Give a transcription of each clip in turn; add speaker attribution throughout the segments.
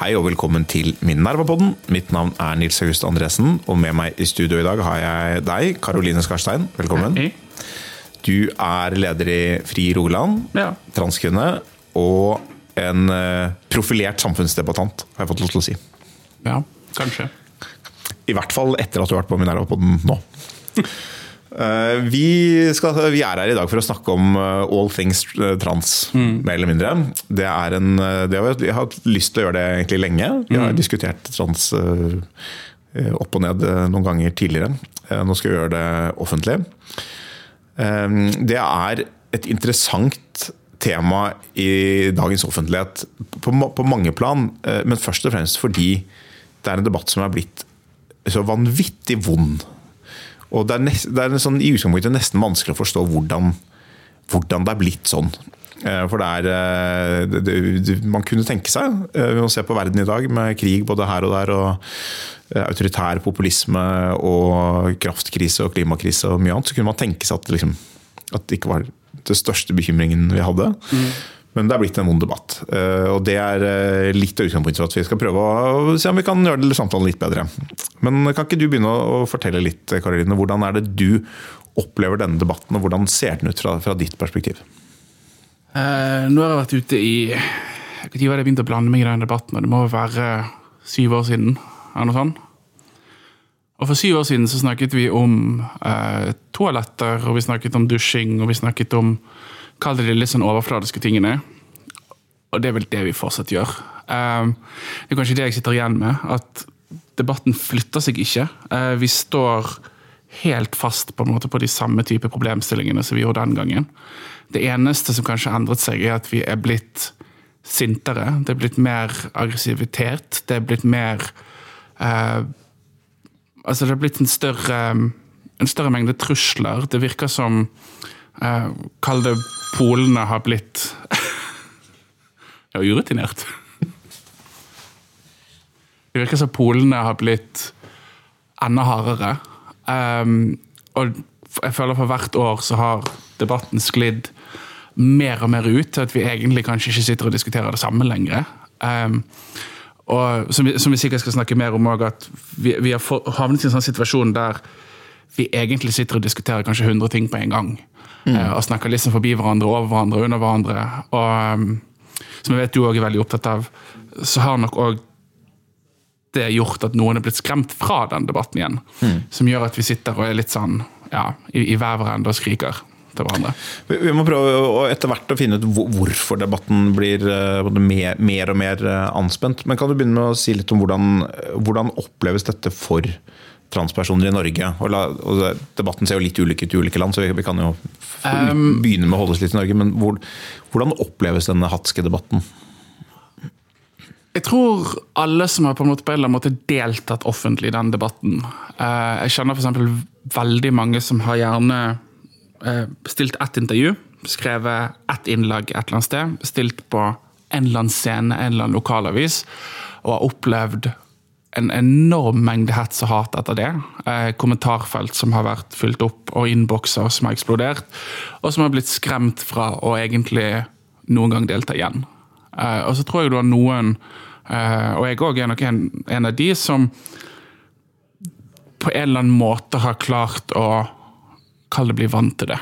Speaker 1: Hei og velkommen til Minervapodden. Mitt navn er Nils August Andresen, og med meg i studio i dag har jeg deg, Karoline Skarstein. Velkommen.
Speaker 2: Hei.
Speaker 1: Du er leder i Fri Rogaland,
Speaker 2: Ja.
Speaker 1: transkvinne, og en eh, profilert samfunnsdebattant, har jeg fått lov til å si.
Speaker 2: Ja, kanskje.
Speaker 1: I hvert fall etter at du har vært på Minervapodden nå. Eh, Vi, skal, vi er her i dag for å snakke om eh, all things trans, trans, mer eller mindre. Det er en, eh, det har, vi har hatt lyst til å gjøre det egentlig lenge. Vi har diskutert trans eh, eh, opp og ned eh, noen ganger tidligere. Eh, Nå skal vi gjøre det offentlig. Eh, Det er et interessant tema i dagens offentlighet på, på mange plan, eh, men først og fremst fordi det er en debatt som er blitt så vanvittig vond. Og det er, nest, det er sånn, i utgangspunktet nesten vanskelig å forstå hvordan, hvordan det er blitt sånn. Eh, For det er eh, det, det, Man kunne tenke seg, vi ved å se på verden i dag med krig både her og der, og eh, autoritær populisme og kraftkrise og klimakrise og mye annet, så kunne man tenke seg at, liksom, at det ikke var den største bekymringen vi hadde. Men det er blitt en vond debatt. Eh, Og det er eh, litt av utgangspunktet for at vi skal prøve å se om vi kan gjøre samtalen litt bedre. Men kan ikke du begynne å fortelle litt, Karoline, hvordan er det du opplever denne debatten, og hvordan ser den ut fra, fra ditt perspektiv?
Speaker 2: Eh, nå har jeg vært ute i Når var det jeg begynte å blande meg i den debatten? og Det må være syv år siden? eller noe sånt. Og For syv år siden så snakket vi om eh, toaletter, og vi snakket om dusjing, og vi snakket om Kall det de litt sånn overfladiske tingene. Og det er vel det vi fortsatt gjør. Eh, det er kanskje det jeg sitter igjen med, at debatten flytter seg ikke. Eh, vi står helt fast på, en måte på de samme type problemstillingene som vi gjorde den gangen. Det eneste som kanskje har endret seg, er at vi er blitt sintere. Det er blitt mer aggressivitet. Det er blitt mer uh, Altså, det er blitt en større, en større mengde trusler. Det virker som eh, Kall det polene har blitt Ja, urutinert. Det virker som polene har blitt enda hardere. Um, og jeg føler for hvert år så har debatten sklidd mer og mer ut til at vi egentlig kanskje ikke sitter og diskuterer det samme lenger. Um, og som vi, som vi sikkert skal snakke mer om òg, at vi, vi har havnet i en sånn situasjon der vi egentlig sitter og diskuterer kanskje 100 ting på en gang. Eh, og snakker liksom forbi hverandre, over hverandre, under hverandre. Og um, som jeg vet du òg er veldig opptatt av, så har nok òg det gjort at noen er blitt skremt fra den debatten igjen. Som gjør at vi sitter og er litt sånn ja, i, i hver hverandre og skriker til hverandre.
Speaker 1: Vi, vi må prøve å etter hvert å finne ut hvorfor debatten blir eh, mer, mer og mer eh, anspent. Men kan du begynne med å si litt om hvordan, hvordan oppleves dette for transpersoner i Norge? Og la, og debatten ser jo litt ulik ut i ulike land, så vi, vi kan jo um, begynne med å holde oss litt i Norge. Men hvor, hvordan oppleves denne hatske debatten?
Speaker 2: Jeg tror alle som har på en måte på en eller annen måte deltatt offentlig i den debatten eh, Jeg kjenner f.eks. veldig mange som har gjerne eh, stilt ett intervju, skrevet ett innlegg et eller annet sted, stilt på en eller annen scene, en eller annen lokalavis, og har opplevd en enorm mengde hets og hat etter det. Eh, kommentarfelt som har vært fylt opp, og innbokser som har eksplodert. Og som har blitt skremt fra å egentlig noen gang delta igjen. Eh, og så tror jeg du har noen, eh, og jeg òg er nok en, en av de, som på en eller annen måte har klart å Kall det bli vant til det.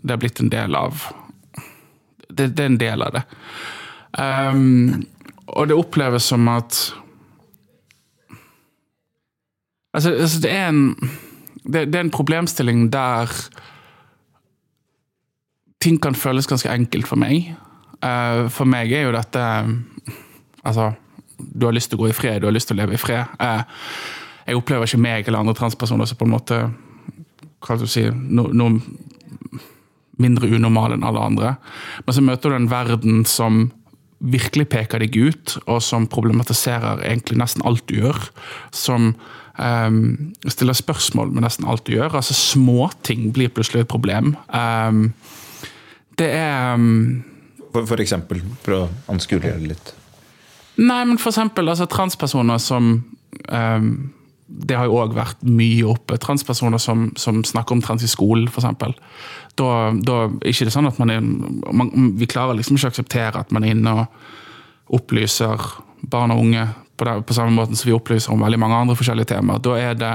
Speaker 2: Det har blitt en del av Det, det er en del av det. Um, og det oppleves som at Altså, altså det er en det, det er en problemstilling der ting kan føles ganske enkelt for meg. Uh, for meg er jo dette Altså, du har lyst til å gå i fred, du har lyst til å leve i fred. Uh, jeg opplever ikke meg eller andre transpersoner som på en måte hva skal du si, no, noe mindre unormal enn alle andre. Men så møter du en verden som virkelig peker deg ut, og som problematiserer egentlig nesten alt du gjør. Som um, stiller spørsmål med nesten alt du gjør. Altså Småting blir plutselig et problem. Um, det er um,
Speaker 1: For, for eksempel, for å anskueliggjøre litt.
Speaker 2: Nei, men for eksempel altså, transpersoner som Det har jo òg vært mye oppe. Transpersoner som, som snakker om trans i skolen, f.eks. Da, da ikke det sånn at man er man, Vi klarer liksom ikke å akseptere at man er inne og opplyser barn og unge på, det, på samme måte som vi opplyser om veldig mange andre forskjellige temaer. Da er det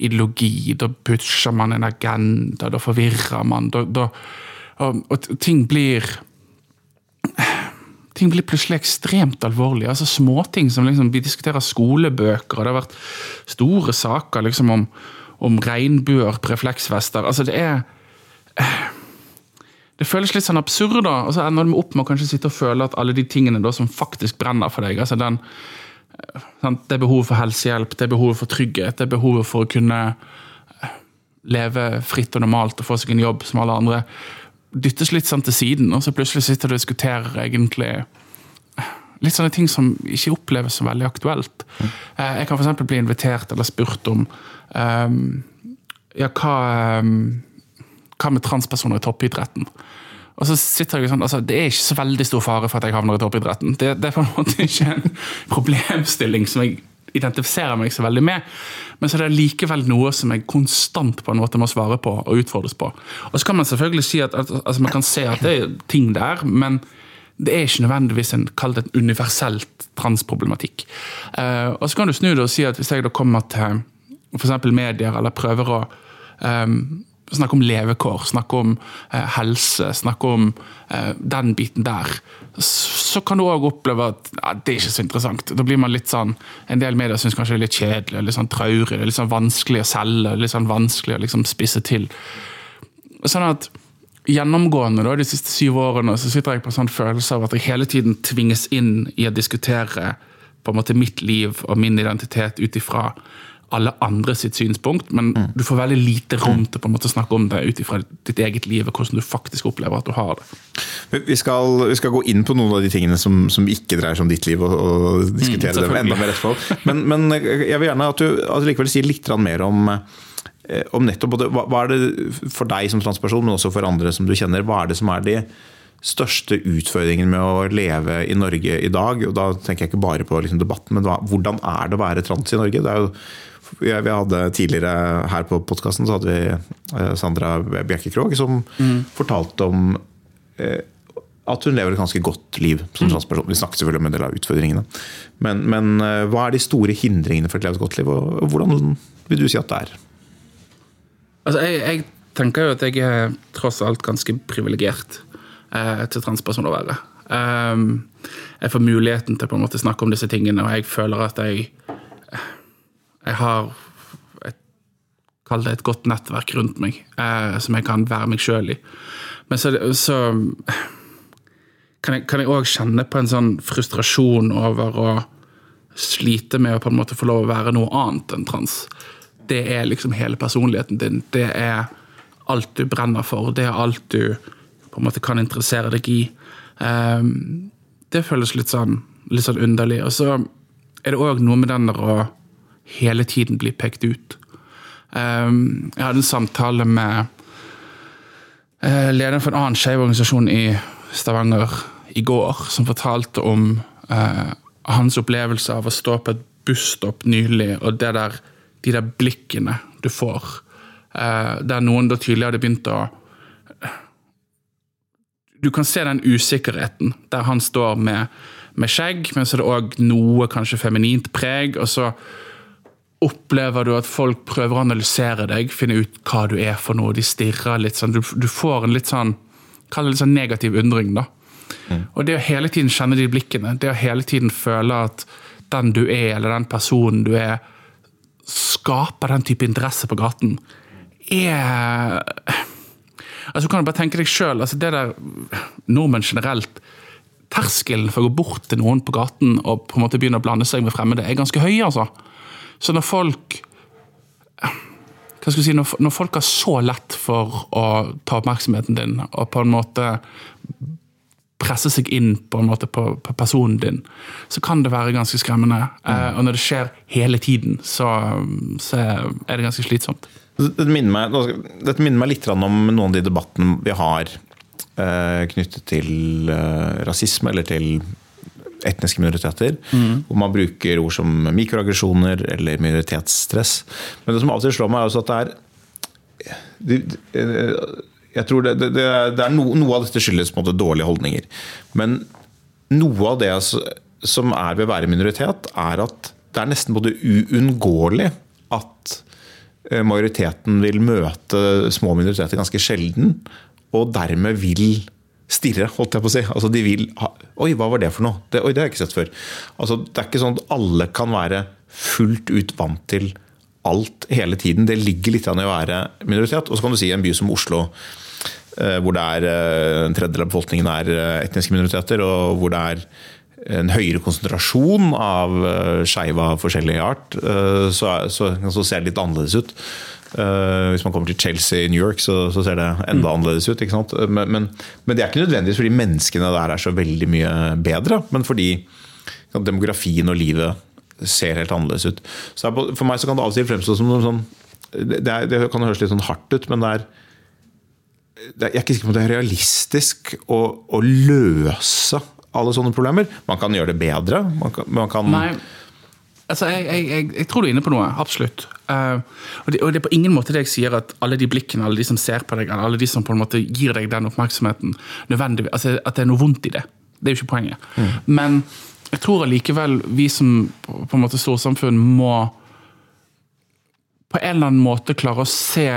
Speaker 2: ideologi, da pusher man en agenda, da forvirrer man. Da, da, og, og ting blir ting blir plutselig ekstremt alvorlige. altså Småting som liksom, Vi diskuterer skolebøker, og det har vært store saker liksom om, om regnbuer refleksvester. altså Det er Det føles litt sånn absurd, da, og så ender du opp med å kanskje sitte og føle at alle de tingene da som faktisk brenner for deg altså den, sant, Det er behovet for helsehjelp, det er behovet for trygghet, det er behovet for å kunne leve fritt og normalt og få seg en jobb som alle andre dyttes litt sånn til siden, og så plutselig sitter du og diskuterer egentlig litt sånne ting som ikke oppleves som veldig aktuelt. Mm. Jeg kan f.eks. bli invitert eller spurt om um, ja, hva, um, hva med transpersoner i toppidretten? Og så sitter jeg sånn, altså Det er ikke så veldig stor fare for at jeg havner i toppidretten. Det, det er på en måte ikke en problemstilling som jeg identifiserer meg så veldig med. Men så er det likevel noe som jeg konstant på en måte må svare på og utfordres på. Og så kan man selvfølgelig si at, altså man kan se at det er ting der, men det er ikke nødvendigvis en en universelt transproblematikk. Uh, og så kan du snu det og si at hvis jeg da kommer til f.eks. medier eller prøver å um, snakke om levekår, snakke om eh, helse, snakke om eh, den biten der, så kan du òg oppleve at ja, det er ikke så interessant. Da blir man litt sånn, En del medier syns kanskje det er litt kjedelig, litt sånn traurig, litt sånn vanskelig å selge, litt sånn vanskelig å liksom spisse til. Sånn at Gjennomgående da, de siste syv årene så sitter jeg på en sånn følelse av at jeg hele tiden tvinges inn i å diskutere på en måte mitt liv og min identitet ut ifra alle andre sitt synspunkt, men mm. du får veldig lite rom til på en måte å snakke om det ut ifra ditt eget liv og hvordan du faktisk opplever at du har det.
Speaker 1: Vi skal, vi skal gå inn på noen av de tingene som, som ikke dreier seg om ditt liv, og, og diskutere mm, det enda mer etterpå. Men, men, jeg vil gjerne at du at likevel sier litt mer om, eh, om nettopp hva, hva er det for deg som transperson, men også for andre som du kjenner, hva er det som er de største utfordringen med å leve i Norge i dag? og Da tenker jeg ikke bare på liksom, debatten, men hva, hvordan er det å være trans i Norge? Det er jo vi hadde Tidligere her på podkasten hadde vi Sandra Bjerke Krogh som mm. fortalte om eh, at hun lever et ganske godt liv som mm. transperson. Vi snakket selvfølgelig om en del av utfordringene. Men, men, eh, hva er de store hindringene for et godt liv, og hvordan vil du si at det er?
Speaker 2: Altså, jeg, jeg tenker jo at jeg er tross alt ganske privilegert eh, til transperson å være. Um, jeg får muligheten til på en måte snakke om disse tingene, og jeg føler at jeg jeg har et, Kall det et godt nettverk rundt meg, eh, som jeg kan være meg sjøl i. Men så, så kan jeg òg kjenne på en sånn frustrasjon over å slite med å på en måte få lov å være noe annet enn trans. Det er liksom hele personligheten din. Det er alt du brenner for. Det er alt du på en måte kan interessere deg i. Um, det føles litt sånn, litt sånn underlig. Og så er det òg noe med den der å hele tiden blir pekt ut. Ehm, jeg hadde en samtale med eh, lederen for en annen skeiv organisasjon i Stavanger i går, som fortalte om eh, hans opplevelse av å stå på et busstopp nylig, og der, de der blikkene du får. Eh, der noen da tydelig hadde begynt å Du kan se den usikkerheten der han står med, med skjegg, men så er det òg noe kanskje feminint preg. og så opplever du at folk prøver å analysere deg, finne ut hva du er for noe. De stirrer litt sånn. Du, du får en litt sånn Kall det litt sånn negativ undring, da. Mm. Og det å hele tiden kjenne de blikkene, det å hele tiden føle at den du er, eller den personen du er, skaper den type interesse på gaten, er Altså, kan du bare tenke deg sjøl. Altså, det der nordmenn generelt Terskelen for å gå bort til noen på gaten og på en måte begynne å blande seg med fremmede, er ganske høy. altså. Så når folk hva skal jeg si, når, når, folk har så lett for å ta oppmerksomheten din, og på en måte presse seg inn på en måte på, på personen din, så kan det være ganske skremmende. Eh, og når det skjer hele tiden, så, så er det ganske slitsomt.
Speaker 1: Dette minner meg, dette minner meg litt om noen av de debattene vi har eh, knyttet til eh, rasisme eller til etniske minoriteter. Hvor man bruker ord som mikroaggresjoner eller minoritetsstress. Men det som til slår meg, er også at det er det- jeg tror det, det, det er no, Noe av dette skyldes på en måte dårlige holdninger. Men noe av det som er ved å være minoritet, er at det er nesten både uunngåelig at eh, majoriteten vil møte små minoriteter ganske sjelden, og dermed vil stirre, holdt jeg på å si. Altså de vil ha, Oi, hva var det for noe? Det, oi, det har jeg ikke sett før. Altså, det er ikke sånn at alle kan være fullt ut vant til alt hele tiden. Det ligger litt an i å være minoritet. Og så kan du si en by som Oslo, eh, hvor det er eh, en tredjedel av befolkningen er eh, etniske minoriteter, og hvor det er en høyere konsentrasjon av skeive av forskjellig art, så, så, så ser det litt annerledes ut. Eh, hvis man kommer til Chelsea i New York, så, så ser det enda annerledes ut. Men, men, men det er ikke nødvendigvis fordi menneskene der er så veldig mye bedre, men fordi ja, demografien og livet ser helt annerledes ut. Så For meg så kan det av og til fremstå som noe sånn det, er, det kan høres litt sånn hardt ut, men det er, det er jeg er ikke sikker på om det er realistisk å, å løse alle sånne problemer. Man kan gjøre det bedre. Man kan, man kan
Speaker 2: Nei, altså jeg, jeg, jeg, tror du er inne på noe, absolutt. Uh, og, det, og det er på ingen måte det jeg sier at alle de blikkene, alle de som ser på deg, alle de som på en måte gir deg den oppmerksomheten, nødvendigvis, altså at det er noe vondt i det. Det er jo ikke poenget. Men jeg tror allikevel vi som på på en måte storsamfunn må på en eller annen måte klare å se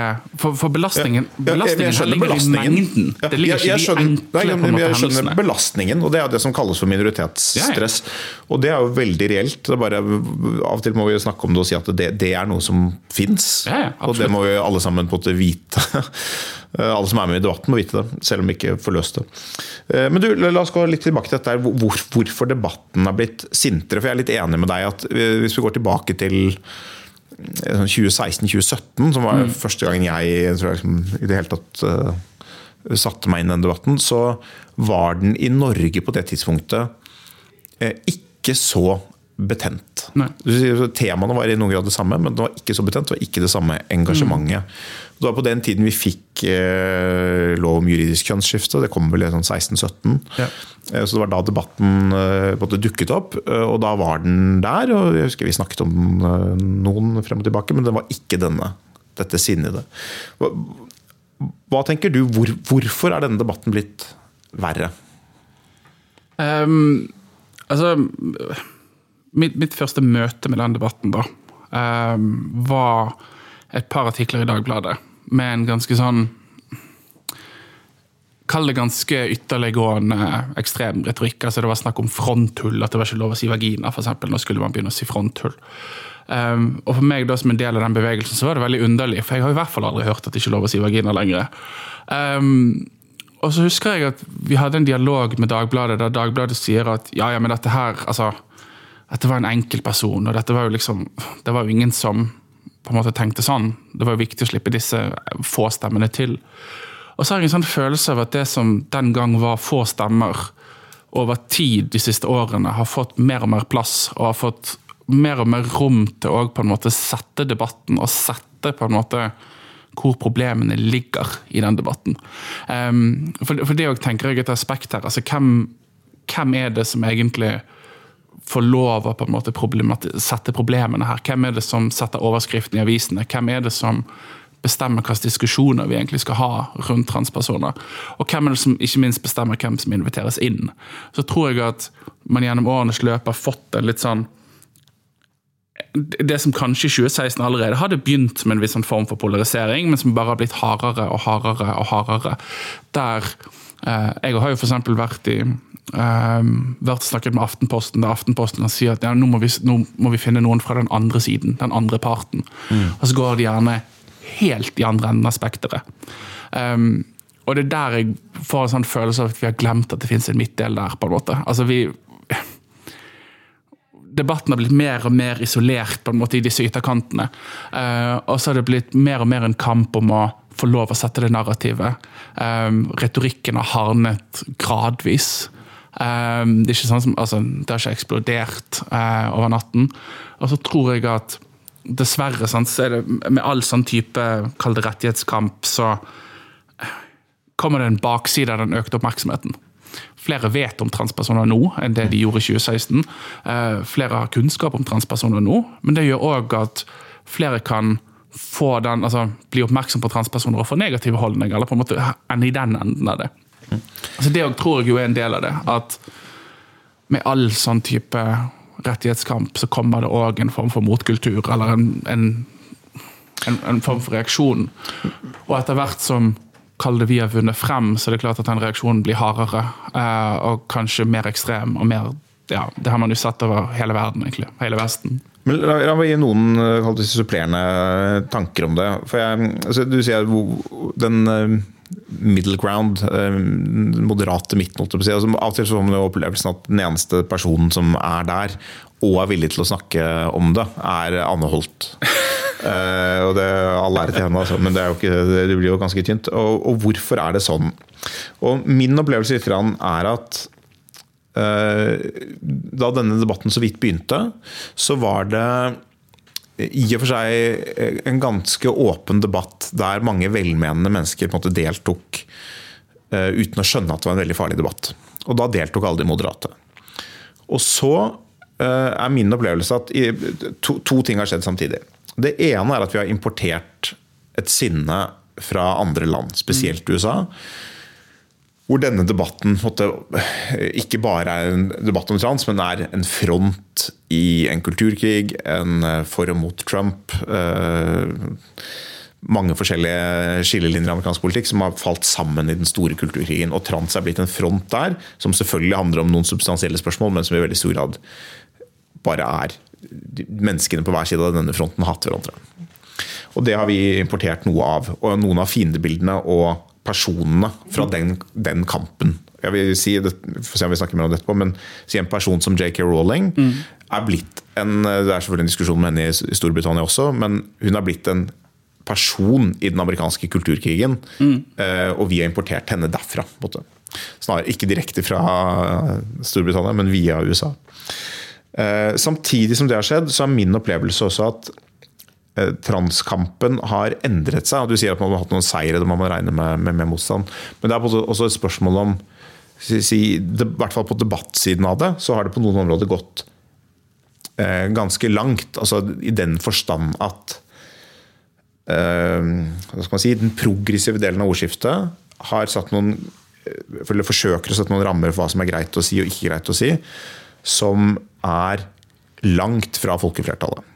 Speaker 2: For, for belastningen,
Speaker 1: Ja, jeg
Speaker 2: belastningen her ligger i mengden.
Speaker 1: Ja,
Speaker 2: Det ligger ikke i de enkle
Speaker 1: nei, men Jeg skjønner
Speaker 2: hendelsene.
Speaker 1: belastningen, og det er det som kalles for minoritetsstress. Og det er jo veldig reelt. Det bare, av og til må vi snakke om det og si at det, det er noe som fins.
Speaker 2: Ja, ja,
Speaker 1: og det må vi alle sammen på en måte vite. Alle som er med i debatten må vite det, selv om vi ikke får løst det. Eh, Men du, la oss gå litt tilbake til dette hvor, hvorfor debatten har blitt sintere. For jeg er litt enig med deg at eh, hvis vi går tilbake til eh, 2016-2017, som var første gangen jeg, tror jeg liksom, i det hele tatt uh, satte meg inn i den debatten, så var den i Norge på det tidspunktet uh, ikke så betent. Temaene var i noen grad det samme, men det var ikke så betent. Det var ikke det samme engasjementet. Det var på den tiden vi fikk eh, lov om juridisk kjønnsskifte. Det kom vel i sånn 16-17.
Speaker 2: Ja.
Speaker 1: Eh, Så det var da debatten eh, dukket opp, eh, og da var den der. og jeg husker Vi snakket om eh, noen frem og tilbake, men det var ikke denne. Dette det. Hva, hva tenker du, hvor, hvorfor er denne debatten blitt verre?
Speaker 2: Um, altså mitt, mitt første møte med den debatten da um, var et par artikler i Dagbladet med en ganske sånn Kall det ganske ytterliggående ekstrem retorikk. altså Det var snakk om fronthull, at det var ikke lov å si vagina. For eksempel. Nå skulle man begynne å si fronthull. Um, og for meg da som en del av den bevegelsen så var det veldig underlig, for jeg har i hvert fall aldri hørt at det ikke er lov å si vagina lenger. Um, og så husker jeg at vi hadde en dialog med Dagbladet, der Dagbladet sier at ja, ja, men dette her, altså Dette var en enkeltperson, og dette var jo liksom Det var jo ingen som på en måte tenkte sånn. Det var viktig å slippe disse få stemmene til. Og så har jeg en sånn følelse av at det som den gang var få stemmer, over tid de siste årene har fått mer og mer plass, og har fått mer og mer rom til å på en måte sette debatten, og sette på en måte hvor problemene ligger i den debatten. Um, for, for det òg tenker jeg et aspekt her. altså hvem, hvem er det som egentlig får lov å på en måte sette problemene her? Hvem er det som setter overskriften i avisene? Hvem er det som bestemmer hvilke diskusjoner vi egentlig skal ha rundt transpersoner? Og hvem er det som ikke minst bestemmer hvem som inviteres inn? Så tror jeg at man gjennom årenes løp har fått en litt sånn det som kanskje i 2016 allerede hadde begynt med en viss sånn form for polarisering, men som bare har blitt hardere og hardere og hardere. Der eh, Jeg har jo f.eks. vært i eh, vært snakket med Aftenposten, der Aftenposten sier at ja, nå, må vi, nå må vi finne noen fra den andre siden, den andre parten. Og så går de gjerne helt i andre enden av spekteret. Um, og det er der jeg får en sånn følelse av at vi har glemt at det finnes en midtdel der. på en måte. Altså vi debatten har blitt mer og mer isolert på en måte i disse ytterkantene. Uh, og så har det blitt mer og mer en kamp om å få lov å sette det narrativet. Um, retorikken har hardnet gradvis. Um, det, er ikke sånn som, altså, det har ikke eksplodert uh, over natten. Og så tror jeg at dessverre så er det med all sånn type kall rettighetskamp, så kommer det en bakside av den økte oppmerksomheten. Flere vet om transpersoner nå enn det de gjorde i 2016. Uh, flere har kunnskap om transpersoner nå, men det gjør òg at flere kan få den, altså, bli oppmerksom på transpersoner og få negative holdninger, eller på en måte enn i den enden av det. Altså, det tror jeg jo er en del av det. At med all sånn type rettighetskamp så kommer det òg en form for motkultur, eller en, en, en, en, form for reaksjon. Og etter hvert som kall det vi har vunnet frem, så er det klart at den reaksjonen blir hardere. Eh, og kanskje mer ekstrem og mer ja, Det har man jo sett over hele verden, egentlig. Hele Vesten.
Speaker 1: Men La, la meg gi noen det, supplerende tanker om det. For jeg, altså, du sier den eh, middle ground, eh, moderate midten. Altså, av og til får man opplevelsen at den eneste personen som er der og er villig til å snakke om det, er Anne Holt. uh, og det All ære til henne, altså, men det, ikke, det, blir jo ganske tynt. Og, og, hvorfor er det sånn? Og Min opplevelse er at uh, da denne debatten så vidt begynte, så var det i og for seg en ganske åpen debatt der mange velmenende mennesker på en måte deltok uh, uten å skjønne at det var en veldig farlig debatt. Og da deltok alle de moderate. Og så uh, er min opplevelse at to, to, ting har skjedd samtidig. Det ene er at vi har importert et sinne fra andre land, spesielt USA hvor denne debatten måtte, ikke bare er en debatt om trans, men er en front i en kulturkrig, en eh, for og mot Trump. Eh, mange forskjellige skillelinjer i amerikansk politikk som har falt sammen i den store kulturkrigen. Og trans er blitt en front der, som selvfølgelig handler om noen substansielle spørsmål, men som i veldig stor grad bare er menneskene på hver side av denne fronten hater hverandre. Og det har vi importert noe av. Og noen av fiendebildene og personene fra den, den kampen. Jeg vil si, det, får se om vi snakker mer om dette på, men si en person som JK Rowling mm. er blitt en Det er selvfølgelig en diskusjon med henne i Storbritannia også, men hun er blitt en person i den amerikanske kulturkrigen. Mm. Og vi har importert henne derfra. Snarere ikke direkte fra Storbritannia, men via USA. Eh, samtidig som det har skjedd, så er min opplevelse også at Eh, transkampen har endret seg. Du sier at man har hatt noen seire, det må man regne med, med, med motstand. Men det er også et spørsmål om si, I hvert fall på debattsiden av det, så har det på noen områder gått eh, ganske langt. altså I den forstand at eh, hva skal man si, den progressive delen av ordskiftet har satt noen eh, eller forsøker å sette noen rammer for hva som er greit å si og ikke greit å si, som er langt fra folkeflertallet.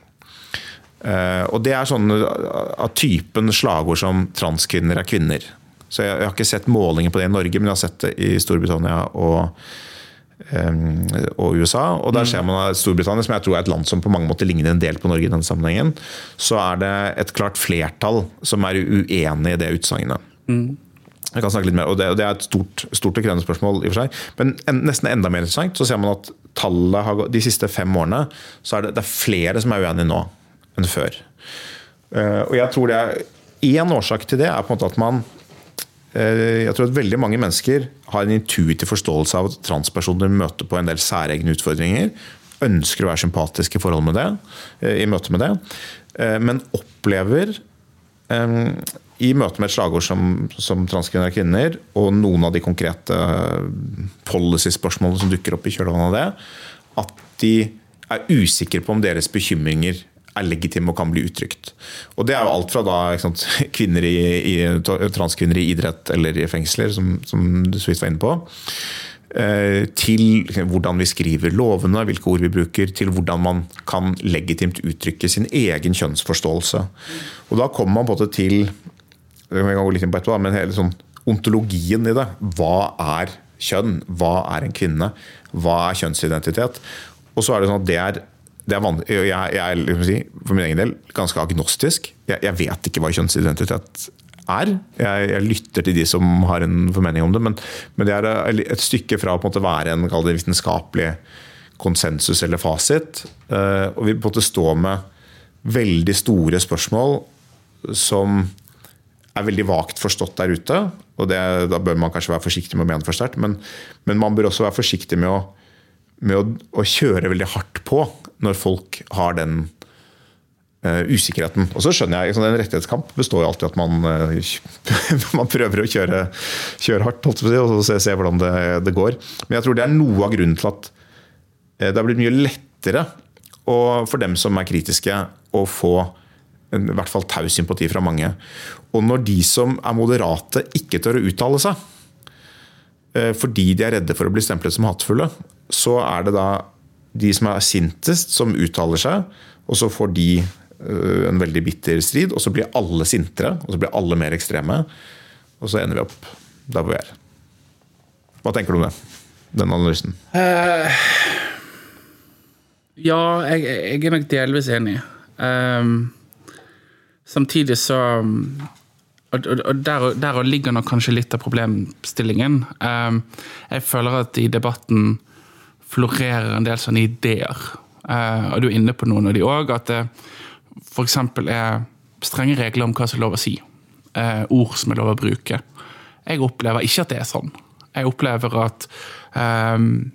Speaker 1: Uh, og det er sånn av typen slagord som 'transkvinner er kvinner'. Så jeg, jeg, har ikke sett målinger på det i Norge, men jeg har sett det i Storbritannia og, um, og USA. Og der mm. ser man at Storbritannia, som jeg tror er et land som på mange måter ligner en del på Norge i den sammenhengen, så er det et klart flertall som er uenig i det utsagnet. Mm. Jeg kan snakke litt mer, og det, og det er et stort, stort, og krevende spørsmål. i og for seg. Men en, nesten enda mer interessant så ser man at tallet har, gått, de siste fem årene så er det, det er flere som er uenige nå enn før. Eh, og jeg tror det er Én årsak til det er på en måte at man eh, jeg tror at veldig mange mennesker har en intuitiv forståelse av at transpersoner møter på en del særegne utfordringer. Ønsker å være sympatiske i forhold med det, eh, i møte med det. Men opplever i møte med et slagord som, som transkvinner og kvinner, og noen av de konkrete policy-spørsmålene som dukker opp i kjølvannet av det, at de er usikre på om deres bekymringer er legitime og kan bli uttrykt. Og Det er jo alt fra da, sant, i, i, transkvinner i idrett eller i fengsler, som, som du så vidt var inne på, eh, til hvordan vi skriver lovene, hvilke ord vi bruker, til hvordan man kan legitimt uttrykke sin egen kjønnsforståelse. Og Da kommer man på det til etterpå, hele sånn ontologien i det. Hva er kjønn? Hva er en kvinne? Hva er kjønnsidentitet? Og så er det sånn at det er er jeg, jeg, er si, for min egen del ganske agnostisk. Jeg, jeg vet ikke hva kjønnsidentitet er. Jeg, jeg, lytter til de som har en formening om det, men, men det er et stykke fra å være en vitenskapelig konsensus eller fasit. Eh, og vi måte står med veldig store spørsmål som er veldig vagt forstått der ute. og det, Da bør man kanskje være forsiktig med å mene for sterkt, men, men, man bør også være forsiktig med, å, med å, å, kjøre veldig hardt på når folk har den uh, usikkerheten. Og så skjønner jeg, En rettighetskamp består jo alltid at man, uh, man prøver å kjøre, kjøre hardt og se, se hvordan det, det, går. Men jeg tror det er noe av grunnen til at uh, det har blitt mye lettere for dem som er kritiske, å få i hvert fall taus sympati fra mange. Og når de som er moderate, ikke tør å uttale seg eh, fordi de er redde for å bli stemplet som hatefulle, så er det da de som er sintest, som uttaler seg, og så får de eh, en veldig bitter strid, og så blir alle sintere, og så blir alle mer ekstreme, og så ender vi opp der hvor vi er. Hva tenker du om det? Den analysen? Uh,
Speaker 2: ja, jeg, jeg, er nok delvis enig. Um, Samtidig så og, der, der, ligger nok kanskje litt av problemstillingen. Um, jeg føler at i debatten florerer en del sånne ideer. Uh, og du er inne på noen av de òg. At det f.eks. er strenge regler om hva som er lov å si. Uh, ord som er lov å bruke. Jeg opplever ikke at det er sånn. Jeg opplever at um,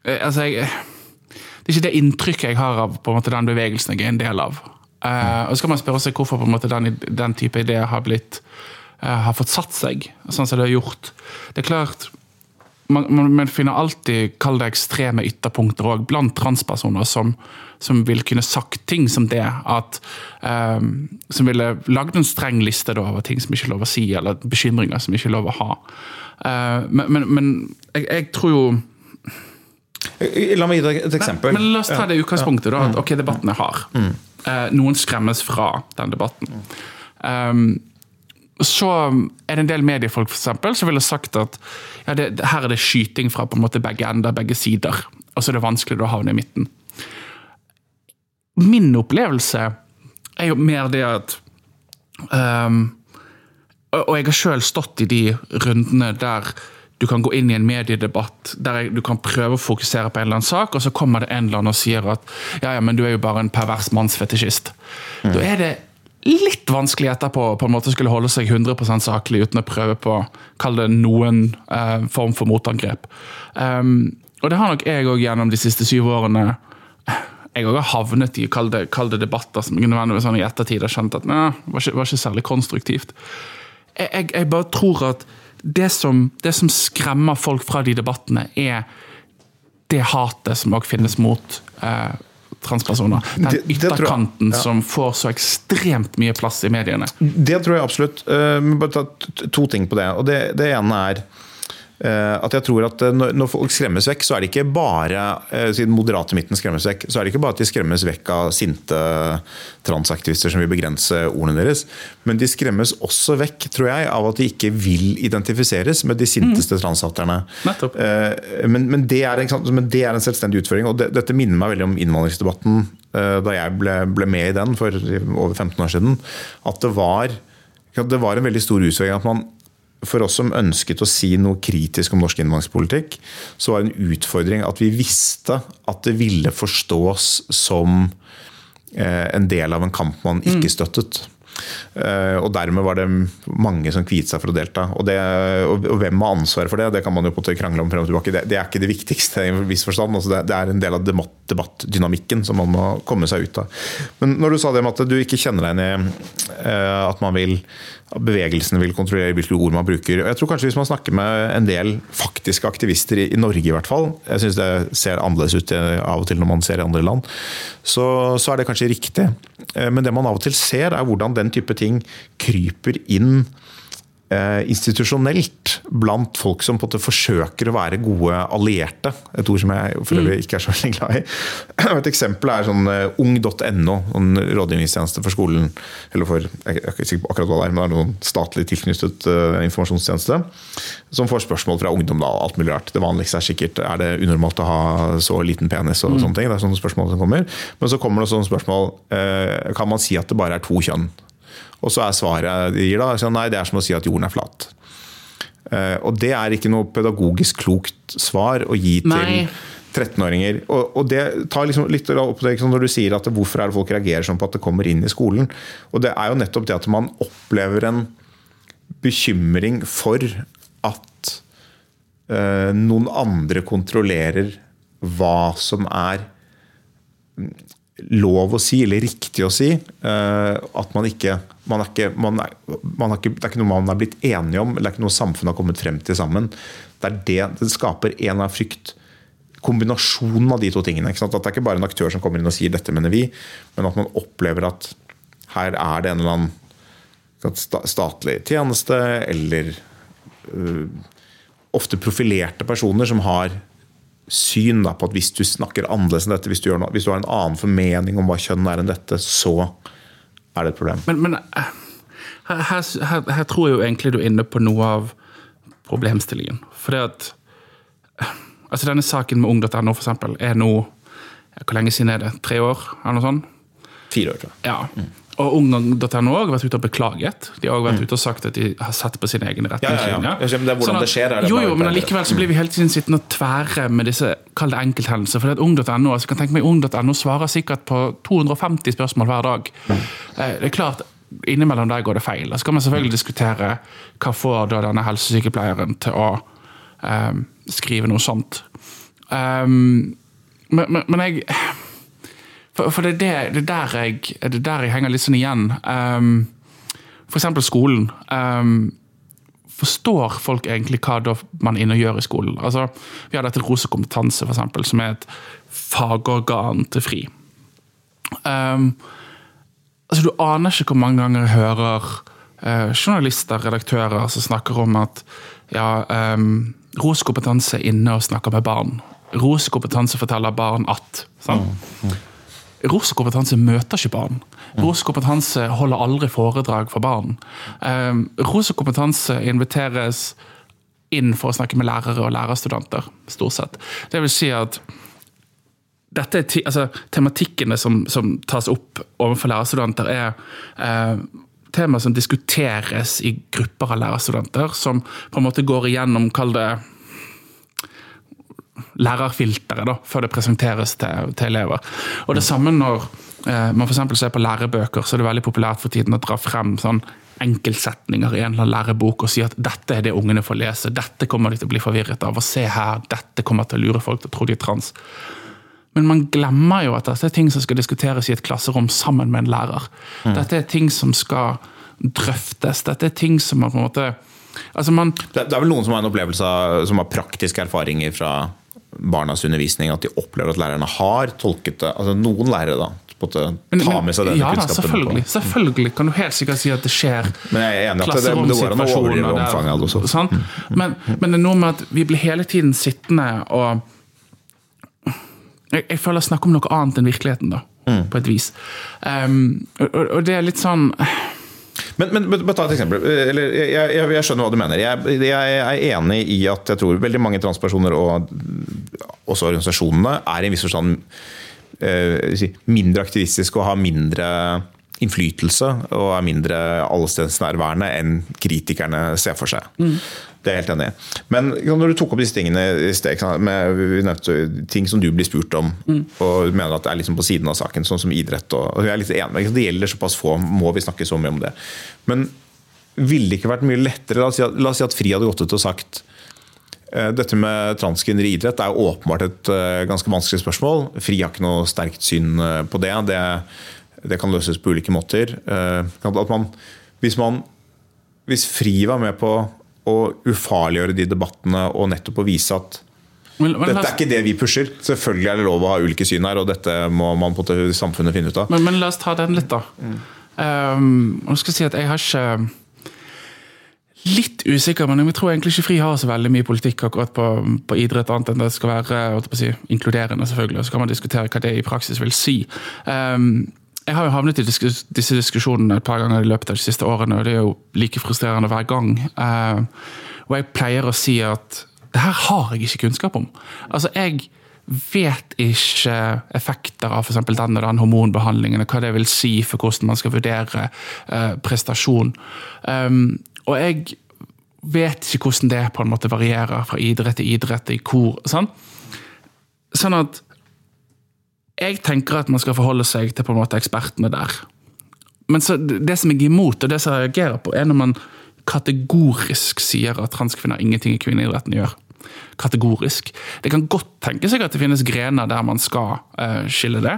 Speaker 2: Altså, jeg Det er ikke det inntrykket jeg har av på en måte den bevegelsen jeg er en del av. Uh, og så kan man spørre seg hvorfor på en måte den, den type ideer har blitt har fått satt seg sånn som det har gjort. Det er klart, man, man finner alltid kall det ekstreme ytterpunkter òg blant transpersoner som, som vil kunne sagt ting som det. at um, Som ville lagd en streng liste da, over ting som ikke er lov å si, eller bekymringer som ikke er lov å ha. Uh, men, men, men jeg, jeg, tror jo
Speaker 1: La meg gi deg et eksempel.
Speaker 2: Men, men La oss ta det utgangspunktet. da, at ok, debatten er hard. Mm. Eh, noen skremmes fra den debatten. Um, så er det en del mediefolk for eksempel, som ville sagt at ja, det, her er det skyting fra på en måte begge ender, begge sider. Og så er det vanskelig å havne i midten. Min opplevelse er jo mer det at um, Og jeg har sjøl stått i de rundene der du kan gå inn i en mediedebatt der du kan prøve å fokusere på en eller annen sak, og så kommer det en eller annen og sier at ja, ja, men du er jo bare en pervers mannsfetisjist. Mm. Da er det litt vanskelig etterpå på en måte skulle holde seg 100% saklig uten å prøve på kall det noen eh, form for motangrep. Um, og det har nok jeg òg gjennom de siste syv årene jeg har havnet i kall det, kall det debatter som nødvendigvis sånn i ettertid har skjønt at nei, var ikke, var ikke særlig konstruktivt. Jeg, jeg, jeg bare tror at det som, det som, skremmer folk fra de debattene, er det hatet som òg finnes mot eh, transpersoner. Den det, det ytterkanten jeg, ja. som får så ekstremt mye plass i mediene.
Speaker 1: Det tror jeg absolutt. Uh, bare ta to ting på det. Og det, det ene er at jeg tror at eh, når folk skremmes vekk, så er det ikke bare eh, siden moderate midten skremmes vekk, så er det ikke bare at de skremmes vekk av sinte transaktivister som vil begrense ordene deres, men de skremmes også vekk, tror jeg, av at de ikke vil identifiseres med de sinteste mm. transhaterne. Men, men, det er, men, det er, en selvstendig utføring, og det, dette minner meg veldig om innvandringsdebatten da jeg ble, ble, med i den for over 15 år siden. At det var, det var en veldig stor utfordring at man for oss som ønsket å si noe kritisk om norsk innvandringspolitikk, så var det en utfordring at vi visste at det ville forstås som eh, en del av en kamp man ikke mm. støttet. Eh, og Dermed var det mange som kviet seg for å delta. Og, det, og, Hvem har ansvaret for det, det kan man jo på krangle om frem og tilbake. Det, det, er ikke det viktigste, i en viss forstand. Altså det, det, er en del av debattdynamikken som man må komme seg ut av. Men når du sa det med at du ikke kjenner deg igjen i eh, at man vil bevegelsene vil kontrollere hvilke ord man bruker. Jeg tror kanskje Hvis man snakker med en del faktiske aktivister i, Norge, i hvert fall, jeg syns det ser annerledes ut av og til når man ser i andre land, så, så er det kanskje riktig. Eh, men det man av og til ser, er hvordan den type ting kryper inn Eh, institusjonelt blant folk som på en måte forsøker å være gode allierte. Et ord som jeg for øvrig mm. ikke er så veldig glad i. Et eksempel er sånn uh, ung.no, en rådgivningstjeneste for skolen. Eller for jeg er ikke sikker på akkurat hva det er, men det er noen statlig tilknyttet uh, informasjonstjeneste. Som får spørsmål fra ungdom. da, alt mulig rart. Det vanligste er sikkert er det unormalt å ha så liten penis. og mm. sånne ting, det er sånne spørsmål som kommer. Men så kommer det sånne spørsmål Kan man si at det bare er to kjønn? Og så er svaret de gir da, nei, det er som å si at jorden er flat. Uh, og det er ikke noe pedagogisk klokt svar å gi til, 13-åringer. Og, og, det tar liksom litt opp det når du sier at hvorfor er det folk reagerer sånn på at det kommer inn i skolen. Og det er jo nettopp det at man opplever en bekymring for at uh, noen andre kontrollerer hva som er lov å si, eller riktig å si. Uh, at man ikke, man er ikke, man er, man er ikke Det er ikke noe man er blitt enige om, det er ikke noe samfunnet har kommet frem til sammen. Det det, det skaper en av frykt kombinasjonen av de to tingene. At det er ikke bare en aktør som kommer inn og sier 'dette mener vi', men at man opplever at her er det en eller annen statlig tjeneste, eller uh, ofte profilerte personer som har syn da, på at hvis du snakker annerledes enn dette, hvis du, noe, hvis du, har en annen formening om hva kjønn er enn dette, så er det et problem.
Speaker 2: Men, men eh, her, her, her, tror jeg jo egentlig du er inne på noe av problemstillingen. For det at Altså Denne saken med ung.no for eksempel, er nå Hvor lenge siden er det? Tre år? eller noe sånt?
Speaker 1: Fire år, tror jeg.
Speaker 2: Ja. Mm. Og ung.no har vært ute og beklaget. De har også vært mm. ute og sagt at de har sett på sine egne retningslinjer. Ja, ja,
Speaker 1: ja. Det er hvordan sånn det skjer. Er det
Speaker 2: jo, jo, men allikevel så blir vi hele tiden sittende og tvære med disse kall det enkelthendelser. For det er ung.no altså, kan tenke meg ung.no svarer sikkert på 250 spørsmål hver dag. Eh, det er klart, Innimellom der går det feil. Da skal man selvfølgelig diskutere hva får da denne helsesykepleieren til å um, skrive noe sånt. Um, men, men, men, jeg For, for det, er det, der jeg, det er der jeg henger litt sånn igjen. Um, for eksempel skolen. Um, forstår folk egentlig hva man er inne og gjør i skolen? Altså, vi har dette Rose kompetanse, for eksempel, som er et fagorgan til FRI. Um, altså, du aner ikke hvor mange ganger jeg hører uh, journalister, redaktører, som snakker om at ja, um, Ros kompetanse inne og snakker med barn. Ros kompetanse forteller barn at. Sånn? Mm, mm. Ros kompetanse møter ikke barn. Ros kompetanse holder aldri foredrag for barn. Um, kompetanse inviteres inn for å snakke med lærere og lærerstudenter, stort sett. Det vil si at dette er altså, tematikkene som, som, tas opp overfor lærerstudenter, er eh, temaer som diskuteres i grupper av lærerstudenter, som på en måte går igjennom, kall det lærerfilteret, da, før det presenteres til, til elever. Og det samme når eh, man f.eks. ser på lærebøker, så er det veldig populært for tiden å dra frem sånn enkeltsetninger i en eller annen lærebok og si at dette er det ungene får lese, dette kommer de til å bli forvirret av, og se her, dette kommer til å lure folk til å tro de er trans. Men man glemmer jo at dette er ting som skal diskuteres i et klasserom sammen med en lærer. Mm. Dette er ting som skal drøftes. Dette er ting som man på en måte altså man,
Speaker 1: det, er vel noen som har en opplevelse av, som har praktiske erfaringer fra barnas undervisning, at de opplever at lærerne har tolket det. altså Noen lærere, da. ta med seg denne
Speaker 2: ja, da, selvfølgelig, selvfølgelig kan du helt sikkert si at det skjer
Speaker 1: men jeg er enig at det, det går an å overdrive omfanget av det også.
Speaker 2: Sånn? Men, men, det er noe med at vi blir hele tiden sittende og jeg, jeg føler jeg snakker om noe annet enn virkeligheten, da, mm. på et vis. Um, og, og, det er litt sånn
Speaker 1: men, men, men, ta et eksempel. Eller, jeg, jeg, jeg, skjønner hva du mener. Jeg, jeg, er enig i at jeg tror veldig mange transpersoner, og også organisasjonene, er i en viss forstand eh, mindre aktivistiske og har mindre innflytelse og er mindre allestedsnærværende enn kritikerne ser for seg. Mm. Det er jeg helt enig i. Men når du tok opp disse tingene i sted, med, nevnte ting som du blir spurt om, mm. og mener at det er liksom på siden av saken, sånn som idrett og, og jeg er litt enig, Det gjelder såpass få, må vi snakke så mye om det. Men ville det ikke vært mye lettere La oss si at, la oss si at Fri hadde gått ut og sagt eh, dette med transkvinner i idrett er åpenbart et uh, ganske vanskelig spørsmål. Fri har ikke noe sterkt syn uh, på det. det. det. kan løses på ulike måter. At man, hvis, man, hvis Fri var med på å ufarliggjøre de debattene og nettopp å vise at men, men, dette er ikke det vi pusher. Selvfølgelig er det lov å ha ulike syn her, og dette må man på samfunnet finne ut av.
Speaker 2: Men, men, la oss ta den litt, da. Mm. Um, skal si at jeg har ikke Litt usikker, men jeg tror egentlig ikke Fri har så veldig mye politikk akkurat på, på idrett, annet enn det skal være si, inkluderende, selvfølgelig. Og så kan man diskutere hva det i praksis vil si. Um, jeg har jo havnet i disse diskusjonene et par ganger i løpet av de siste årene, og det er jo like frustrerende hver gang. Uh, og jeg pleier å si at det her har jeg ikke kunnskap om. Altså, jeg vet ikke effekter av f.eks. den og den hormonbehandlingen, og hva det vil si for hvordan man skal vurdere uh, prestasjon. Um, og jeg vet ikke hvordan det på en måte varierer fra idrett til idrett i kor. Sånn? sånn at jeg tenker at man skal forholde seg til på en måte ekspertene der. Men så, det som jeg er imot, og det som jeg reagerer på, er når man kategorisk sier at transkvinner ingenting i kvinneidretten gjør. Kategorisk. Det kan godt tenke seg at det finnes grener der man skal uh, skille det,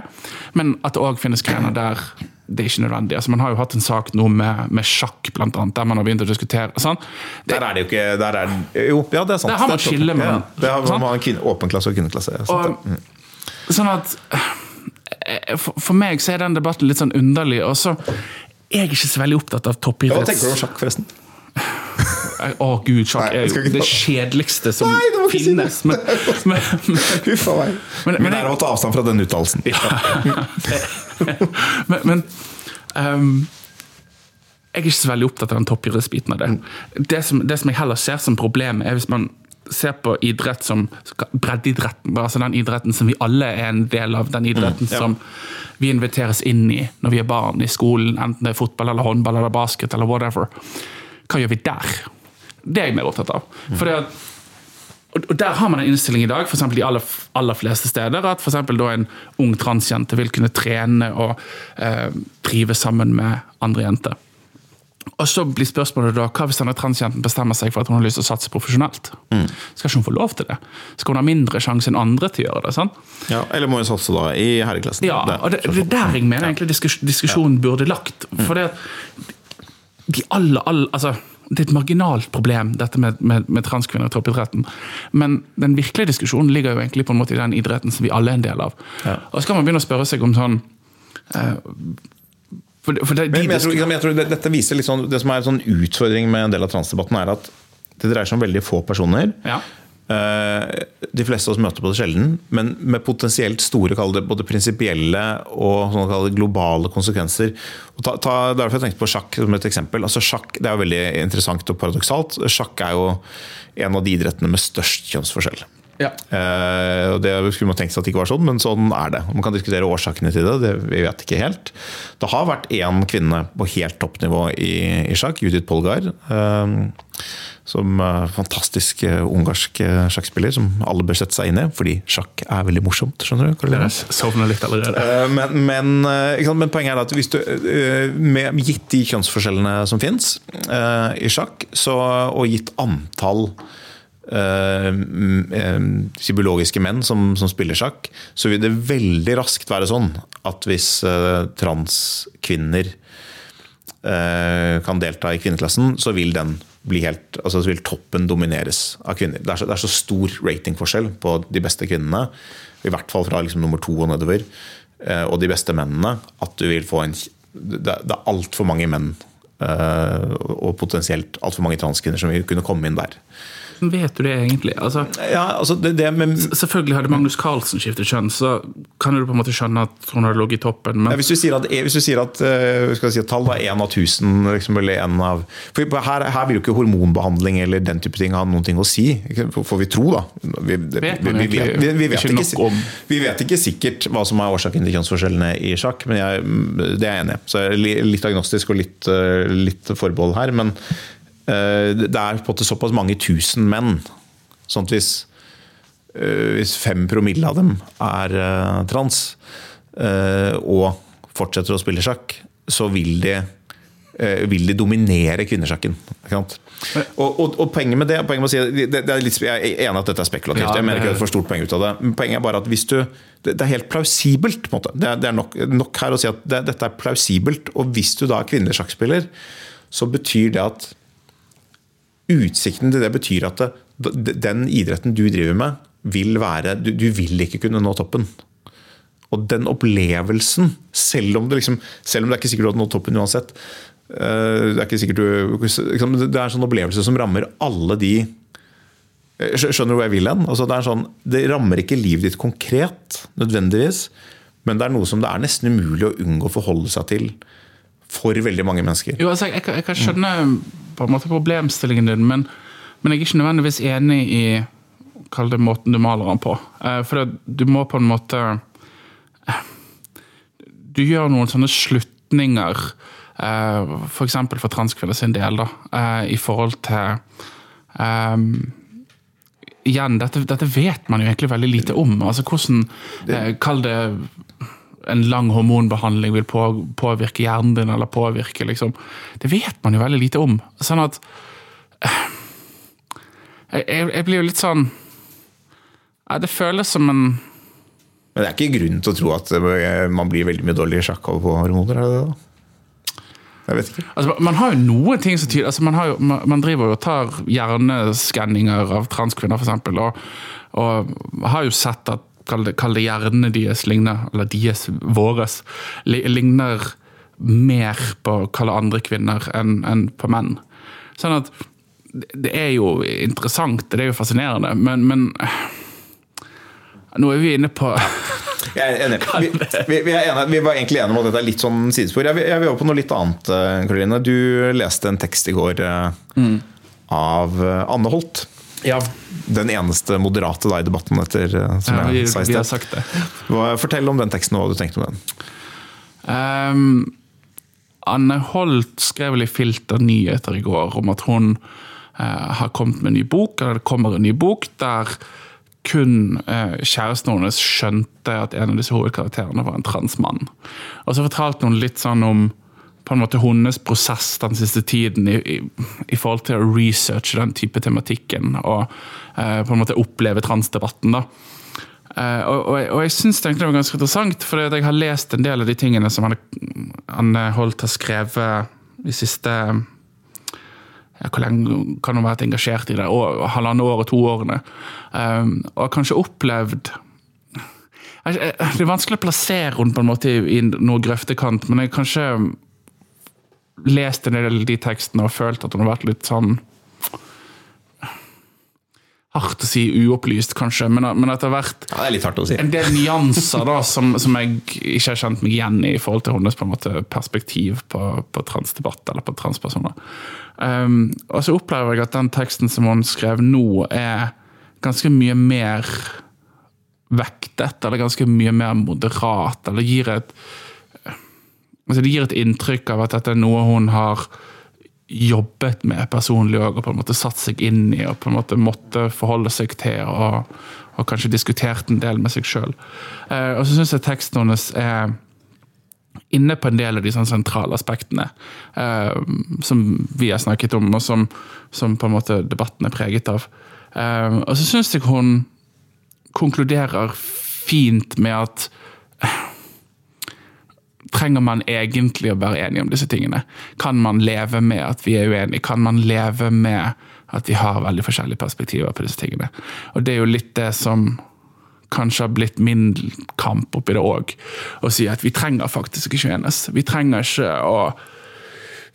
Speaker 2: men at det òg finnes grener der det er ikke nødvendig. Altså, man har jo hatt en sak nå med, med sjakk, blant annet, der man har begynt å diskutere. Sånn. Det,
Speaker 1: Der er det jo ikke der er, Jo, ja, det er sant.
Speaker 2: Der har man skille mellom-
Speaker 1: ja, Det har man åpen klasse og kvinneklasse.
Speaker 2: Og,
Speaker 1: ja.
Speaker 2: Sånn at eh, for, for meg så er den debatten litt sånn underlig. Og så er jeg ikke så veldig opptatt av
Speaker 1: Hva tenker du om sjakk, forresten?
Speaker 2: Å gud, sjakk er jo det kjedeligste som
Speaker 1: Nei, du må si det.
Speaker 2: finnes. Men, men, men,
Speaker 1: Huff a meg.
Speaker 2: Men-
Speaker 1: Men
Speaker 2: men
Speaker 1: det er å ta avstand fra den uttalelsen.
Speaker 2: men, men um, jeg er ikke så veldig opptatt av den toppidrettsbiten av det. Det som, det som jeg heller ser som problemet, er hvis man ser på idrett som breddeidretten. Altså den idretten som vi alle er en del av. Den idretten
Speaker 1: ja.
Speaker 2: som vi inviteres inn i når vi er barn i skolen. Enten det er fotball, eller håndball eller basket eller whatever. Hva gjør vi der? Det er jeg mer opptatt av. For det og Der har man en innstilling i dag, eksempel de aller, aller fleste steder, at for da en ung transjente vil kunne trene og eh, trive sammen med andre jenter. Og så blir spørsmålet da, Hva hvis denne transjenten bestemmer seg for at hun har lyst til å satse profesjonelt? Skal ikke hun få lov til det? Skal hun ha mindre sjanse enn andre til å gjøre det? sant?
Speaker 1: Ja, eller må hun satse da i herreklassen.
Speaker 2: Ja, og det, det er der jeg mener egentlig diskus, diskusjonen burde lagt. For det de alle, alle, altså, Det er et marginalt problem, dette med, med, med transkvinner i toppidretten. Men den virkelige diskusjonen ligger jo egentlig på en måte i den idretten som vi alle er en del av.
Speaker 1: Ja.
Speaker 2: Og så kan man begynne å spørre seg om sånn eh, for, for det,
Speaker 1: Men, men jeg tror, jeg tror det, dette viser litt sånn, Det som er en sånn utfordring med en del av transdebatten, er at det dreier seg om veldig få personer.
Speaker 2: Ja.
Speaker 1: Eh, De fleste av oss møter på det sjelden, men med potensielt store både prinsipielle og sånn globale konsekvenser. Og ta, ta, derfor jeg tenkte på sjakk som et eksempel. Altså sjakk det er jo veldig interessant og paradoksalt. Sjakk er jo en av de idrettene med størst kjønnsforskjell.
Speaker 2: Ja.
Speaker 1: Eh, og Det skulle man tenkt seg at det ikke var sånn, men sånn er det. Man kan diskutere årsakene til det, det vi vet ikke helt. Det har vært én kvinne på helt toppnivå i, i sjakk, Judith Polgar. Eh, som eh, fantastisk eh, ungarsk eh, sjakkspiller som alle bør sette seg inn i, fordi sjakk er veldig morsomt. skjønner du? Karoline?
Speaker 2: Sovner litt allerede.
Speaker 1: Eh, Men, men, men poenget er at hvis du, med, gitt de kjønnsforskjellene som fins i sjakk, så, og gitt antall biologiske menn som, som spiller sjakk, så vil det veldig raskt være sånn at hvis eh, transkvinner eh, kan delta i kvinneklassen, så vil helt, altså så vil toppen domineres av kvinner. Det er så, det er så stor ratingforskjell på de beste kvinnene, i hvert fall fra liksom nummer to og nedover, eh, og de beste mennene, at du vil få en Det, det er altfor mange menn, eh, og potensielt altfor mange transkvinner som vil kunne komme inn der.
Speaker 2: Vet du det egentlig? Altså,
Speaker 1: Ja, altså det, det med
Speaker 2: selvfølgelig hadde Magnus Carlsen skiftet kjønn, så kan du på en måte skjønne at hun hadde ligget i toppen.
Speaker 1: Ja, hvis du sier at, hvis du sier at eh, si, at tall er én av tusen liksom, eller en av for her, her vil jo ikke hormonbehandling eller den type ting ha noen ting å si. Får vi tro, da. Vi, det-
Speaker 2: Vet
Speaker 1: vi, vi, vet, vi, vi, vet
Speaker 2: ikke
Speaker 1: ikke,
Speaker 2: om?
Speaker 1: vi vet ikke sikkert hva som er årsaken til kjønnsforskjellene i sjakk, men jeg, det er jeg enig i. Så litt agnostisk og litt, eh, litt forbehold her. Men det er på en måte såpass mange tusen menn. Sånn at hvis Eh, hvis fem promille av dem er eh, trans eh, og fortsetter å spille sjakk, så vil de, eh, vil de dominere kvinnesjakken. Og, og, og poenget med det, poenget med si, det, det er litt, Jeg er enig at dette er spekulativt,
Speaker 2: Ja,
Speaker 1: jeg mener ikke at er for stort poeng ut av det. Men poenget er bare at hvis du Det, det er helt plausibelt. på en måte. Det er, det er nok, nok her å si at det, dette er plausibelt. Og hvis du da er kvinnelig sjakkspiller, så betyr det at Utsikten til det betyr at det, den idretten du driver med, vil være du, du vil ikke kunne nå toppen. Og den opplevelsen, selv om det, liksom, selv om det er ikke sikkert du hadde nådd toppen uansett eh, Det er ikke sikkert du Det er en sånn opplevelse som rammer alle de eh, Skjønner du hvor jeg vil hen? Altså, det, sånn, det rammer ikke livet ditt konkret, nødvendigvis. Men det er noe som det er nesten umulig å unngå å forholde seg til for veldig mange mennesker.
Speaker 2: Jo, altså, jeg, jeg kan skjønne på en måte problemstillingen din, men, men jeg er ikke nødvendigvis enig i kall det måten du maler den på. Eh, For det, du må på en måte eh, Du gjør noen sånne slutninger, eh, f.eks. For, for transkvinner sin del, da, eh, i forhold til um, igjen, dette, dette, vet man jo egentlig veldig lite om. Altså hvordan, eh, Kall det en lang hormonbehandling vil på, påvirke hjernen din, eller påvirke liksom Det vet man jo veldig lite om. Sånn at eh, jeg, jeg, blir jo litt sånn Det føles som en
Speaker 1: Men det er ikke grunn til å tro at eh, man blir veldig mye dårligere sjakk av på hormoner? er det da? Jeg vet ikke.
Speaker 2: Altså, man har jo noen ting som tyder altså, man, jo, man, man, driver jo og tar hjerneskanninger av transkvinner, f.eks. Og, og har jo sett at kall det, kall det hjernene deres ligner, eller deres, våres, ligner mer på å kalle andre kvinner enn en på menn. Sånn at det er jo interessant, det er jo fascinerende, men, men nå er vi inne på
Speaker 1: Jeg er enig. Vi, vi, vi, er enige. vi, var egentlig enige om at dette er litt sånn sidespor. Jeg, jeg vil over på noe litt annet, Karoline. Du leste en tekst i går mm. av Anne Holt.
Speaker 2: Ja.
Speaker 1: Den eneste moderate da i debatten, etter, som
Speaker 2: ja, jeg sa i sted.
Speaker 1: Fortell om den teksten og hva du tenkte om den.
Speaker 2: Um, Anne Holt skrev vel i Filter nyheter i går om at hun uh, har kommet med en ny bok, eller det kommer en ny bok, der kun uh, kjæresten hennes skjønte at en av disse hovedkarakterene var en transmann. Og så fortalte hun litt sånn om på en måte hennes prosess den siste tiden i, i, i, forhold til å researche den type tematikken og eh, på en måte oppleve transdebatten. da. Eh, og, og, og, jeg syns det var ganske interessant, for jeg har lest en del av de tingene som Anne Holt har skrevet de siste ja, Hvor lenge kan hun vært engasjert i det? Og, halvannet år og to årene. Um, og har kanskje opplevd Det er vanskelig å plassere henne på en måte i, i noe grøftekant, men jeg kanskje lest en del av de tekstene og følt at hun har vært litt sånn Hardt å si uopplyst, kanskje, men, men at det har vært
Speaker 1: hardt å si.
Speaker 2: en del nyanser da, som, som, jeg ikke har kjent meg igjen i i forhold til hennes på en måte, perspektiv på, på transdebatt eller på transpersoner. Um, og så opplever jeg at den teksten som hun skrev nå, er ganske mye mer vektet, eller ganske mye mer moderat, eller gir et altså Det gir et inntrykk av at dette er noe hun har jobbet med personlig og på en måte satt seg inn i og på en måte måtte forholde seg til. og, og kanskje diskutert en del med seg sjøl. Eh, og så syns jeg teksten hennes er inne på en del av de sånn sentrale aspektene eh, som vi har snakket om, og som, som, på en måte debatten er preget av. Eh, og så syns jeg hun konkluderer fint med at trenger man egentlig å være enige om disse tingene? Kan man leve med at vi er uenige? Kan man leve med at vi har veldig forskjellige perspektiver på disse tingene? Og det er jo litt det som kanskje har blitt min kamp oppi det òg. Å si at vi trenger faktisk ikke enes. Vi trenger ikke å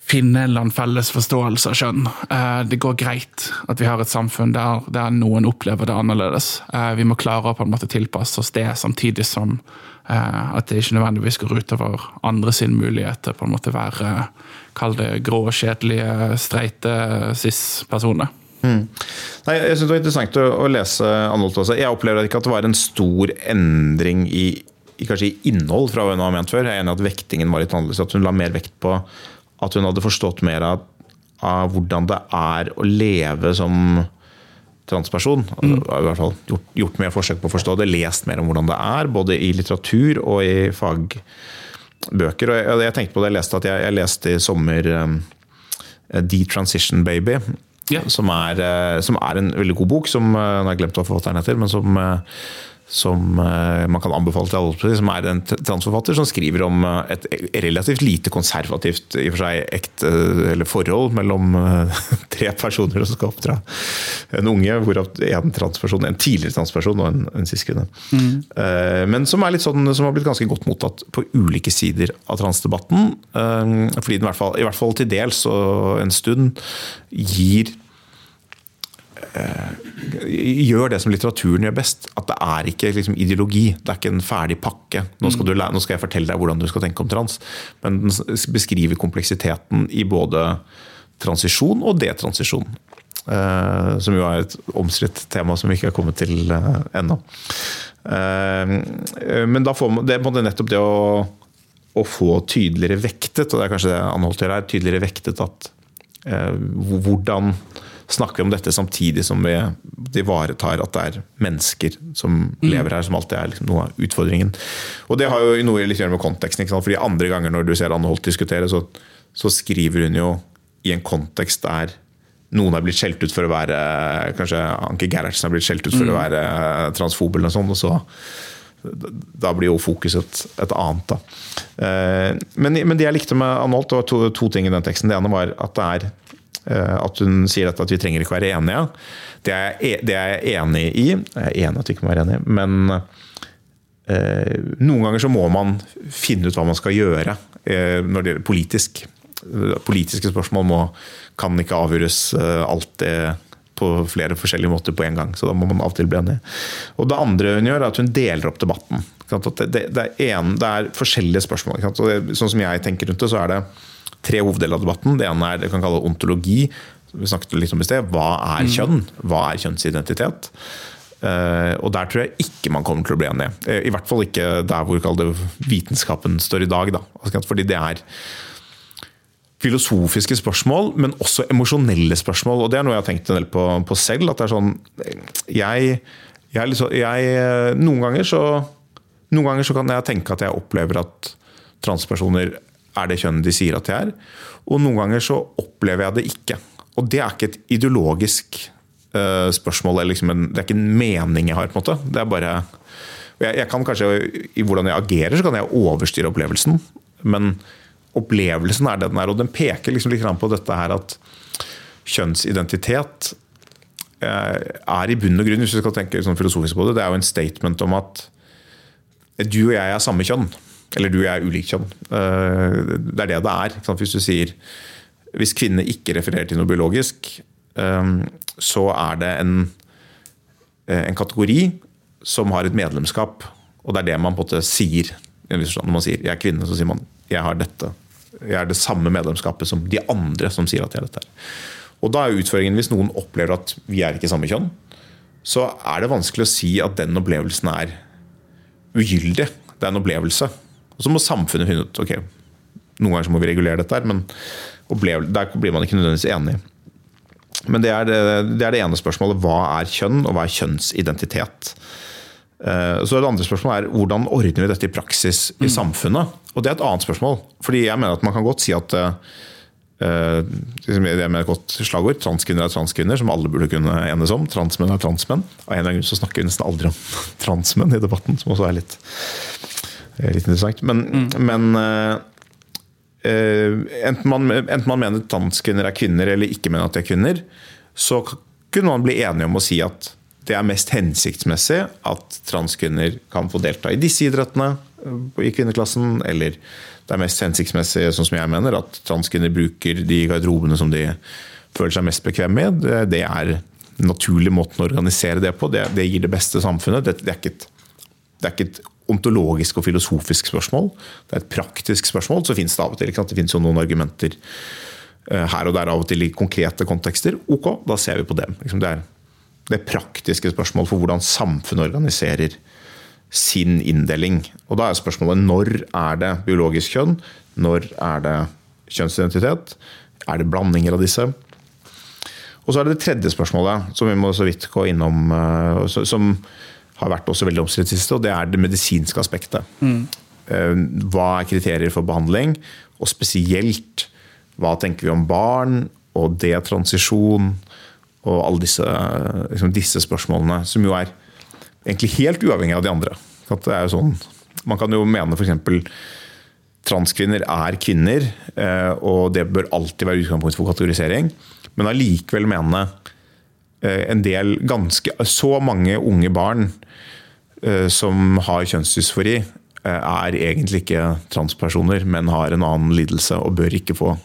Speaker 2: finne en eller annen felles forståelse av kjønn. Eh, det går greit at vi har et samfunn der, der noen opplever det annerledes. Eh, vi må klare å på en måte tilpasse oss det, samtidig som at det ikke nødvendigvis går utover andre sin mulighet til på en måte være Kall det grå, kjedelige, streite cis-personer.
Speaker 1: Mm. Nei, jeg synes Det var interessant å, å lese Anholt også. Jeg opplever ikke at det var en stor endring i, i kanskje innhold fra hva hun har ment før. Jeg er enig at vektingen var litt annerledes. At hun la mer vekt på at hun hadde forstått mer av, av hvordan det er å leve som transperson. Mm. I hvert fall gjort, gjort, mer forsøk på å forstå det, lest mer om hvordan det er, både i litteratur og i fagbøker. Og jeg, jeg tenkte på det, jeg leste at jeg, jeg leste i sommer um, The Transition Baby. Yeah. Som, er, uh, som, er, en veldig god bok, som uh, jeg har glemt hva forfatteren heter. men som som eh, man kan anbefale til alle, som er en transforfatter som skriver om eh, et relativt lite konservativt i og for seg ekte eller forhold mellom eh, tre personer som skal oppdra en unge, hvorav en transperson, en tidligere transperson og en, en siskvinne. Mm. Men som er litt sånn, som har blitt ganske godt mottatt på ulike sider av transdebatten. Fordi den i hvert fall, i hvert fall til dels og en stund gir gjør det som litteraturen gjør best. At det er ikke liksom, ideologi. Det er ikke en ferdig pakke. Nå skal, lære, nå skal, jeg fortelle deg hvordan du skal tenke om trans. Men den beskriver kompleksiteten i både transisjon og detransisjon. Eh, som jo er et omstridt tema som vi ikke har kommet til eh, ennå. Eh, men da får man, det er nettopp det å, å, få tydeligere vektet, og det er kanskje det Anne Holt gjør her, tydeligere vektet at hvordan snakker om dette samtidig som vi ivaretar at det er mennesker som lever her, som alltid er liksom noe av utfordringen. Og det har jo noe litt å gjøre med konteksten. ikke sant? Fordi andre ganger når du ser Anne Holt diskutere, så, så skriver hun jo i en kontekst der noen har blitt skjelt ut for å være Kanskje Anke Gerhardsen har blitt skjelt ut for å være transfob, eller noe sånt. og så da blir jo fokuset et annet. Da. Eh, Men, men det jeg likte med Anne Holt, det var to, to ting i den teksten. Det ene var at det er eh, at hun sier at vi trenger ikke være enige. Det er, jeg- jeg enig i. Jeg er enig at vi ikke må være enige, men eh, noen ganger så må man finne ut hva man skal gjøre eh, når det gjelder politisk. Politiske spørsmål må, kan ikke avgjøres eh, alltid på flere forskjellige måter på en gang. Så da må man av og til bli enig. Og det andre hun gjør, er at hun deler opp debatten. Det, Det, det, er en, det er forskjellige spørsmål. Sånn som jeg tenker rundt det, så er det tre hoveddeler av debatten. Det ene er det vi kan kalle ontologi. Vi snakket litt om i sted. Hva er kjønn? Hva er kjønnsidentitet? Uh, og der tror jeg ikke man kommer til å bli enig. Eh, I hvert fall ikke der hvor det vitenskapen står i dag. Da. Fordi det er filosofiske spørsmål, men også emosjonelle spørsmål. Og det er noe jeg har tenkt en del på, på selv. at det er sånn, jeg, jeg, liksom, jeg Noen ganger så noen ganger så kan jeg tenke at jeg opplever at transpersoner er det kjønnet de sier at de er. Og noen ganger så opplever jeg det ikke. Og det er ikke et ideologisk uh, spørsmål, liksom en, det er ikke en mening jeg har. på en måte. Det er bare jeg, jeg kan kanskje, I hvordan jeg agerer, så kan jeg overstyre opplevelsen. Men opplevelsen er det den er, og den peker liksom litt på dette her at kjønnsidentitet eh, er i bunn og grunn, hvis du skal tenke sånn filosofisk på det, det er jo en statement om at du og jeg er samme kjønn. Eller du jeg er ulikt kjønn. Eh, Det er det det er. Hvis du sier Hvis kvinne ikke refererer til noe biologisk, eh, så er det en, eh, en kategori som har et medlemskap. Og det er det man på en måte sier. Når man sier 'jeg er kvinne', så sier man 'jeg har dette'. Jeg er det samme medlemskapet som de andre som sier at jeg er dette. Og da er utfordringen hvis noen opplever at vi er ikke samme kjønn, så er det vanskelig å si at den opplevelsen er ugyldig. Det er en opplevelse. Og så må samfunnet finne ut ok, noen ganger så må vi regulere dette, her, men der blir man ikke nødvendigvis enig. Men det er det, det er det ene spørsmålet. Hva er kjønn, og hva er kjønnsidentitet? Eh, Så det andre spørsmålet er hvordan ordner vi dette i praksis i samfunnet? Og det er et annet spørsmål. Fordi jeg mener at man kan godt si at Uh, det med et godt slagord, transkvinner er transkvinner, som alle burde kunne enes om. Transmenn er transmenn. Av en eller annen grunn så snakker vi nesten aldri om transmenn i debatten, som også er litt, litt interessant. Men, men uh, eh, enten, man, enten man mener transkvinner er kvinner eller ikke mener at de er kvinner, så kunne man bli enige om å si at det er mest hensiktsmessig at transkvinner kan få delta i disse idrettene eh, i kvinneklassen, eller det er mest hensiktsmessig, sånn som jeg mener, at transkvinner bruker de garderobene som de føler seg mest bekvem med. Det, er den naturlige måten å organisere det på. Det, det gir det beste samfunnet. Det, det, er ikke et, det er ikke et ontologisk og filosofisk spørsmål. Det er et praktisk spørsmål. Så finnes det av og til? Det finnes jo noen argumenter eh, her og der av og til i konkrete kontekster. Ok, da ser vi på dem. Det er det praktiske spørsmål for hvordan samfunnet organiserer sin inndeling. Og da er spørsmålet når er det biologisk kjønn? Når er det kjønnsidentitet? Er det blandinger av disse? Og så er det det tredje spørsmålet, som vi må så vidt gå innom, eh, som har vært også veldig omstridt siste, og det er det medisinske aspektet. Mm. Hva er kriterier for behandling? Og spesielt, hva tenker vi om barn og detransisjon og alle disse, liksom disse spørsmålene, som jo er egentlig helt uavhengig av de andre. Sånn, man kan jo mene f.eks. transkvinner er kvinner, eh, og det bør alltid være utgangspunkt for kategorisering, men allikevel mene eh, en del ganske Så mange unge barn eh, som har kjønnsdysfori, eh, er egentlig ikke transpersoner, men har en annen lidelse og bør ikke få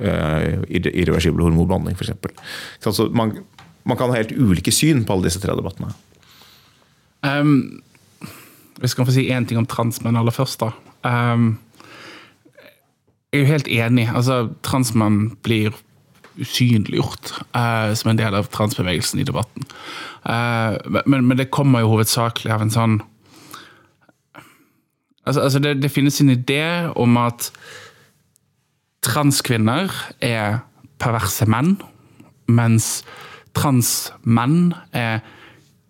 Speaker 1: eh, irre- irreversibel hormonbehandling, f.eks. Altså, man, man kan ha helt ulike syn på alle disse tre debattene.
Speaker 2: Um, hvis jeg kan få si én ting om transmenn aller først, da. Um, jeg er jo helt enig. altså Transmenn blir usynliggjort eh, som en del av transbevegelsen i debatten. Eh, men, men det kommer jo hovedsakelig av en sånn Altså, altså det, det finnes en idé om at transkvinner er perverse menn, mens transmenn er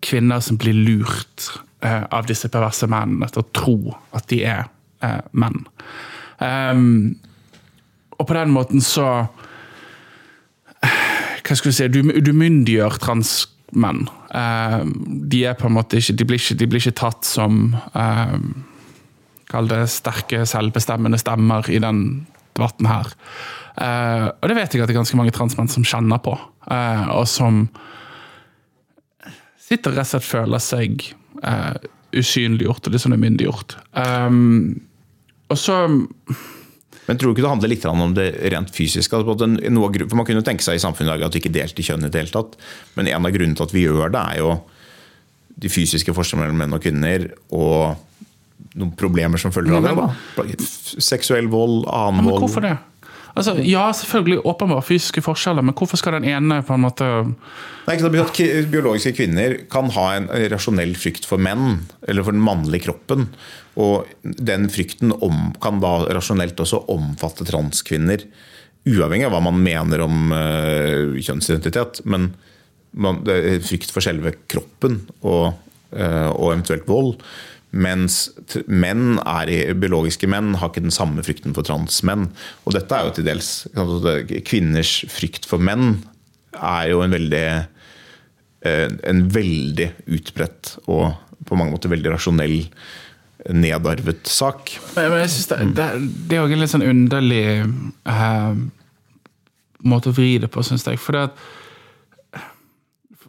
Speaker 2: kvinner som blir lurt eh, av disse perverse mennene til å tro at de er eh, menn. Um, og på den måten så Hva skal vi si Du, du myndiggjør transmenn. Um, de er på en måte ikke De blir ikke, de blir ikke tatt som um, Kall det sterke, selvbestemmende stemmer i den debatten her. Uh, og det vet jeg at det er ganske mange transmenn som kjenner på, uh, og som sitter rett og slett føler seg uh, usynliggjort og litt sånn umyndiggjort. Um, og så
Speaker 1: Men tror du ikke det handler litt om det rent fysiske? Altså, for Man kunne tenke seg i samfunnet i dag at vi ikke delte kjønn i det hele tatt. Men en av grunnene til at vi gjør det, er jo de fysiske forskjellene mellom menn og kvinner. Og noen problemer som følger av det. da. Seksuell vold, annen
Speaker 2: ja, men. Hvorfor det? Altså, ja, selvfølgelig åpenbart fysiske forskjeller, men hvorfor skal den ene på en måte
Speaker 1: Nei, ikke sant, Biologiske kvinner kan ha en rasjonell frykt for menn, eller for den mannlige kroppen. Og den frykten om, kan da rasjonelt også omfatte transkvinner. Uavhengig av hva man mener om uh, kjønnsidentitet. Men man, frykt for selve kroppen og, uh, og eventuelt vold. Mens menn er biologiske menn har ikke den samme frykten for transmenn. Og dette er jo til dels Kvinners frykt for menn er jo en veldig eh, en veldig utbredt og på mange måter veldig rasjonell nedarvet sak.
Speaker 2: Men, jeg synes det, det, det er jo en litt sånn underlig eh, måte å vri det på, syns jeg. For det at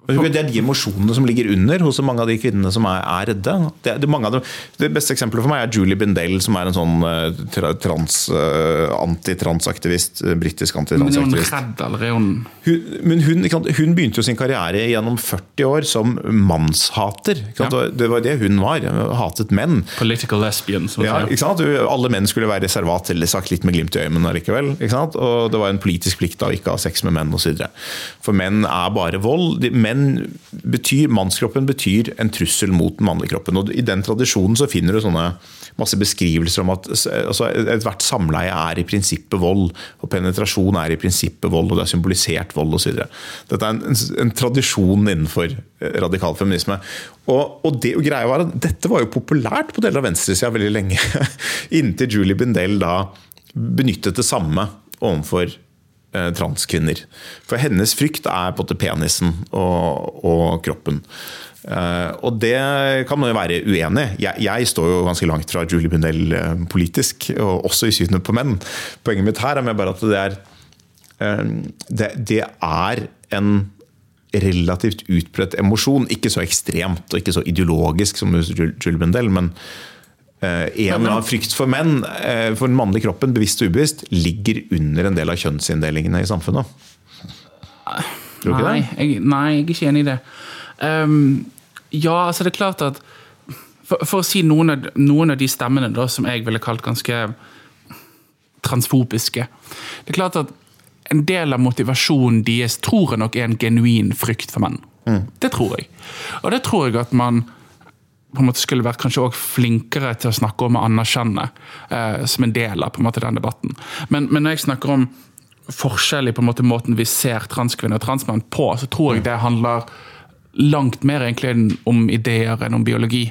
Speaker 1: det er de emosjonene som ligger under hos mange av de kvinnene som er, er redde. Det, det, de, det, beste eksempelet for meg er Julie Bindel, som er en sånn uh, trans, uh, antitransaktivist. Uh, Britisk antitransaktivist.
Speaker 2: Men redd, eller er hun
Speaker 1: hun, men hun, hun, begynte jo sin karriere gjennom 40 år som mannshater. Ja. Det var det hun var. Hatet menn.
Speaker 2: Political lesbian.
Speaker 1: Ja, Alle menn skulle være reservat, eller sagt litt med glimt i øynene likevel. Og det var en politisk plikt å ikke ha sex med menn osv. For menn er bare vold. De, menn betyr, Mannskroppen betyr en trussel mot den mannlige kroppen. og I den tradisjonen så finner du sånne masse beskrivelser om at altså, ethvert samleie er i prinsippet vold. og Penetrasjon er i prinsippet vold, og det er symbolisert vold osv. Dette er en, en, en, tradisjon innenfor eh, radikal feminisme. Og, og, det, greia var at Dette var jo populært på deler av venstresida veldig lenge. Inntil Julie Bindel da benyttet det samme overfor transkvinner. For hennes frykt er på en måte penisen og, og kroppen. Uh, og det kan man jo være uenig i. Jeg, jeg, står jo ganske langt fra Julie Bundell uh, politisk, og også i synet på menn. Poenget mitt her er bare at det er, det, det er en relativt utbredt emosjon. Ikke så ekstremt og ikke så ideologisk som Julie Bundell, men Eh, en eller annen frykt for menn, eh, for den mannlige kroppen, bevisst og ubevisst, ligger under en del av kjønnsinndelingene i samfunnet.
Speaker 2: Tror du ikke nei, det? Jeg, nei, jeg er ikke enig i det. Um, ja, altså det er klart at For, for å si noen av, noen av, de stemmene da, som jeg ville kalt ganske transfobiske Det er klart at en del av motivasjonen deres tror jeg nok er en genuin frykt for menn. Mm. Det tror jeg. Og det tror jeg at man på en måte skulle vært kanskje også flinkere til å snakke om og anerkjenne eh, som en del av på en måte den debatten. Men, men, når jeg snakker om forskjell i på en måte måten vi ser transkvinner og transmenn på, så tror jeg det handler langt mer egentlig om ideer enn om biologi.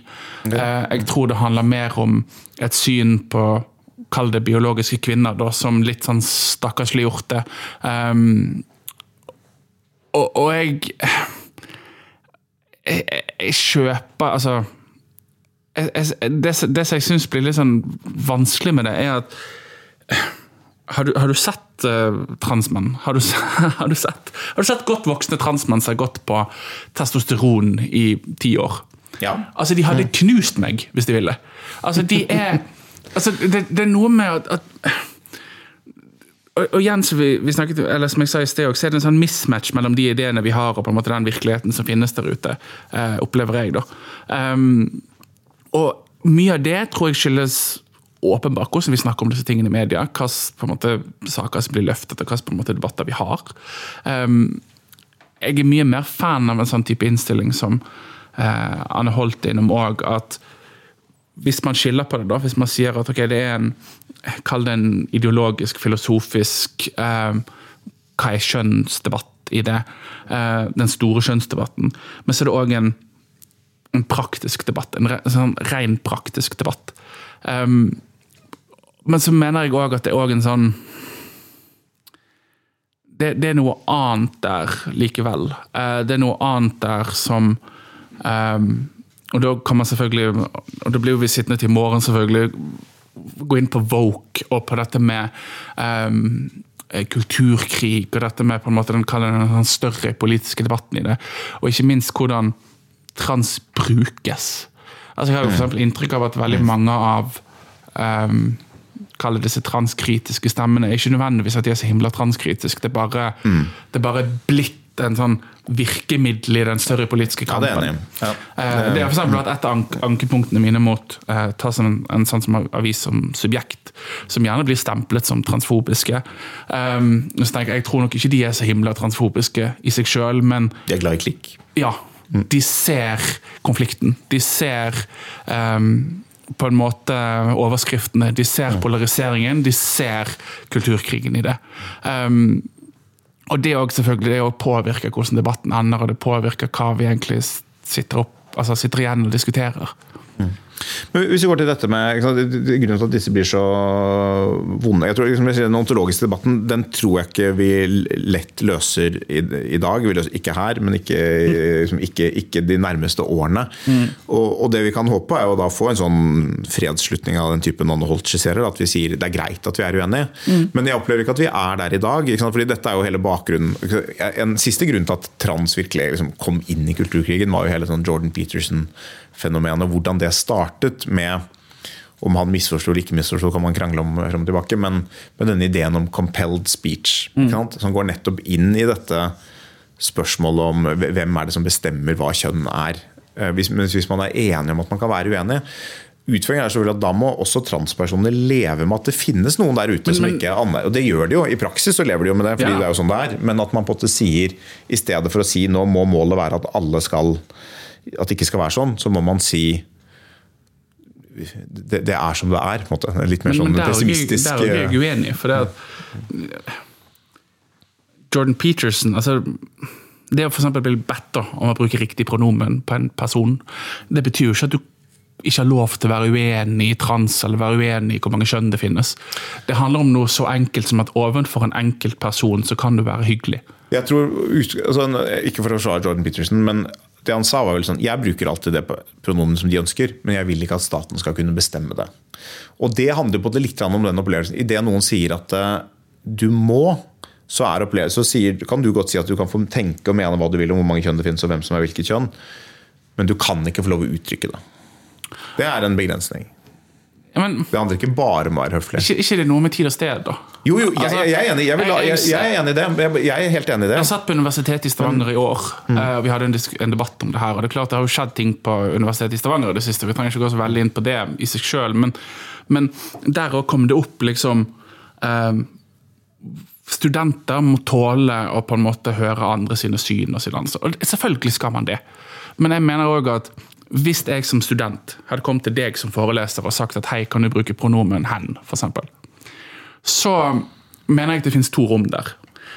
Speaker 2: Eh, jeg tror det handler mer om et syn på Kall det biologiske kvinner, da, som litt sånn stakkarsliggjorte. Um, og, og jeg jeg, jeg, kjøper Altså det, det som jeg syns blir litt sånn vanskelig med det, er at har du, har du sett uh, transmenn? Har du, har, du sett, har du, sett, godt voksne transmenn som har gått på testosteron i ti år?
Speaker 1: Ja.
Speaker 2: Altså, De hadde knust meg hvis de ville. Altså, de er altså, det, det er noe med at, at og, og, igjen, som, vi, vi snakket, eller som jeg sa i sted, så er det en sånn mismatch mellom de ideene vi har og på en måte den virkeligheten som finnes der ute. Uh, opplever jeg, da. Um, og mye av det tror jeg skyldes åpenbart hvordan vi snakker om disse tingene i media. Hvilke saker som blir løftet, og hvilke debatter vi har. Um, jeg er mye mer fan av en sånn type innstilling som uh, Anne Holt innom òg, at hvis man skiller på det, da, hvis man sier at okay, det er en Kall det en ideologisk, filosofisk uh, Hva er kjønnsdebatt? i det. Uh, Den store kjønnsdebatten. Men så er det òg en, en praktisk debatt. En re, sånn ren praktisk debatt. Um, men så mener jeg òg at det er òg en sånn det, det, er noe annet der likevel. Uh, det er noe annet der som um, Og da kan man selvfølgelig Og da blir vi sittende til i morgen, selvfølgelig. Gå inn på Voke og på dette med um, kulturkrig og dette med på en måte den, den større politiske debatten i det. Og ikke minst hvordan trans brukes. Altså Jeg har jo for inntrykk av at veldig mange av um, kalle disse transkritiske stemmene, ikke nødvendigvis at de er så himla transkritiske. Det er bare, mm. det er bare blitt en sånn virkemiddel i den større politiske kampen. Ja, det, er ja. Eh, for eksempel at et av ankepunktene mine mot eh, ta som en, en, sånn som avis som Subjekt, som gjerne blir stemplet som transfobiske. Um, så tenker Jeg jeg tror nok ikke de er så himla transfobiske i seg sjøl, men
Speaker 1: De er glad i klikk?
Speaker 2: Ja. De ser konflikten. De ser um, på en måte overskriftene. De ser polariseringen, de ser kulturkrigen i det. Um, og det òg selvfølgelig det påvirker hvordan debatten ender, og det påvirker hva vi egentlig sitter, opp, altså sitter igjen og diskuterer.
Speaker 1: Men hvis vi går til dette med Grunnen til at disse blir så vonde jeg tror liksom, Den ontologiske debatten den tror jeg ikke vi lett løser i, i dag. Vi løser ikke her, men ikke, liksom, ikke, ikke de nærmeste årene. Mm. Og, og, det vi kan håpe, er å da få en sånn fredsslutning av den typen Holt skisserer. At vi sier det er greit at vi er uenige. Mm. Men jeg opplever ikke at vi er der i dag. fordi dette er jo hele bakgrunnen. En siste grunn til at trans virkelig liksom, kom inn i kulturkrigen, var jo hele sånn Jordan Peterson-fenomenet. Hvordan det startet med om han misforsto eller ikke misforsto, kan man krangle om frem og tilbake, men, med denne ideen om compelled speech, mm. som går nettopp inn i dette spørsmålet om hvem er det som bestemmer hva kjønn er. Eh, hvis, hvis man er enig om at man kan være uenig, Utfordringen er selvfølgelig at Da må også transpersoner leve med at det finnes noen der ute som ikke er annerledes. Og det gjør de jo. I praksis så lever de jo med det, fordi ja. det er jo sånn det er. Men at man på en måte sier, i stedet for å si nå må målet være at alle skal At det ikke skal være sånn, så må man si det, det, er som det er. på en måte. Litt mer sånn pessimistisk.
Speaker 2: Der er jeg uenig. for det at Jordan Peterson altså Det å for bli bedt om å bruke riktig pronomen på en person, det betyr jo ikke at du ikke har lov til å være uenig i trans eller være uenig i hvor mange kjønn det finnes. Det handler om noe så enkelt som at ovenfor en enkelt person så kan du være hyggelig.
Speaker 1: Jeg tror, altså, Ikke for å forsvare Jordan Peterson, men det han sa var vel sånn Jeg bruker alltid det pronomen som de ønsker, men jeg vil ikke at staten skal kunne bestemme det. Og det handler på det litt om den opplevelsen. Idet noen sier at uh, du må, så, så sier, kan du godt si at du kan få tenke og mene hva du vil om hvor mange kjønn det finnes og hvem som er hvilket kjønn, men du kan ikke få lov å uttrykke det. Det er en begrensning. Ja, men, det handler ikke bare om å være høflig.
Speaker 2: Ikke, ikke det noe med tid og sted, da?
Speaker 1: Jo, jo, jeg, altså, jeg, er enig. Jeg, vil, jeg, jeg, er enig i det. Jeg, er helt enig i det.
Speaker 2: Jeg satt på Universitetet i Stavanger i år, mm. og vi hadde en, en, debatt om det her. og Det er klart det har jo skjedd ting på Universitetet i Stavanger i det siste. Vi trenger ikke gå så veldig inn på det i seg sjøl, men, men, der òg kom det opp liksom um, Studenter må tåle å på en måte høre andre sine syn og ansvar. Og selvfølgelig skal man det. Men jeg mener òg at hvis jeg som student hadde kommet til deg som foreleser og sagt at hei, kan du bruke pronomen hen, f.eks., så mener jeg at det finnes to rom der.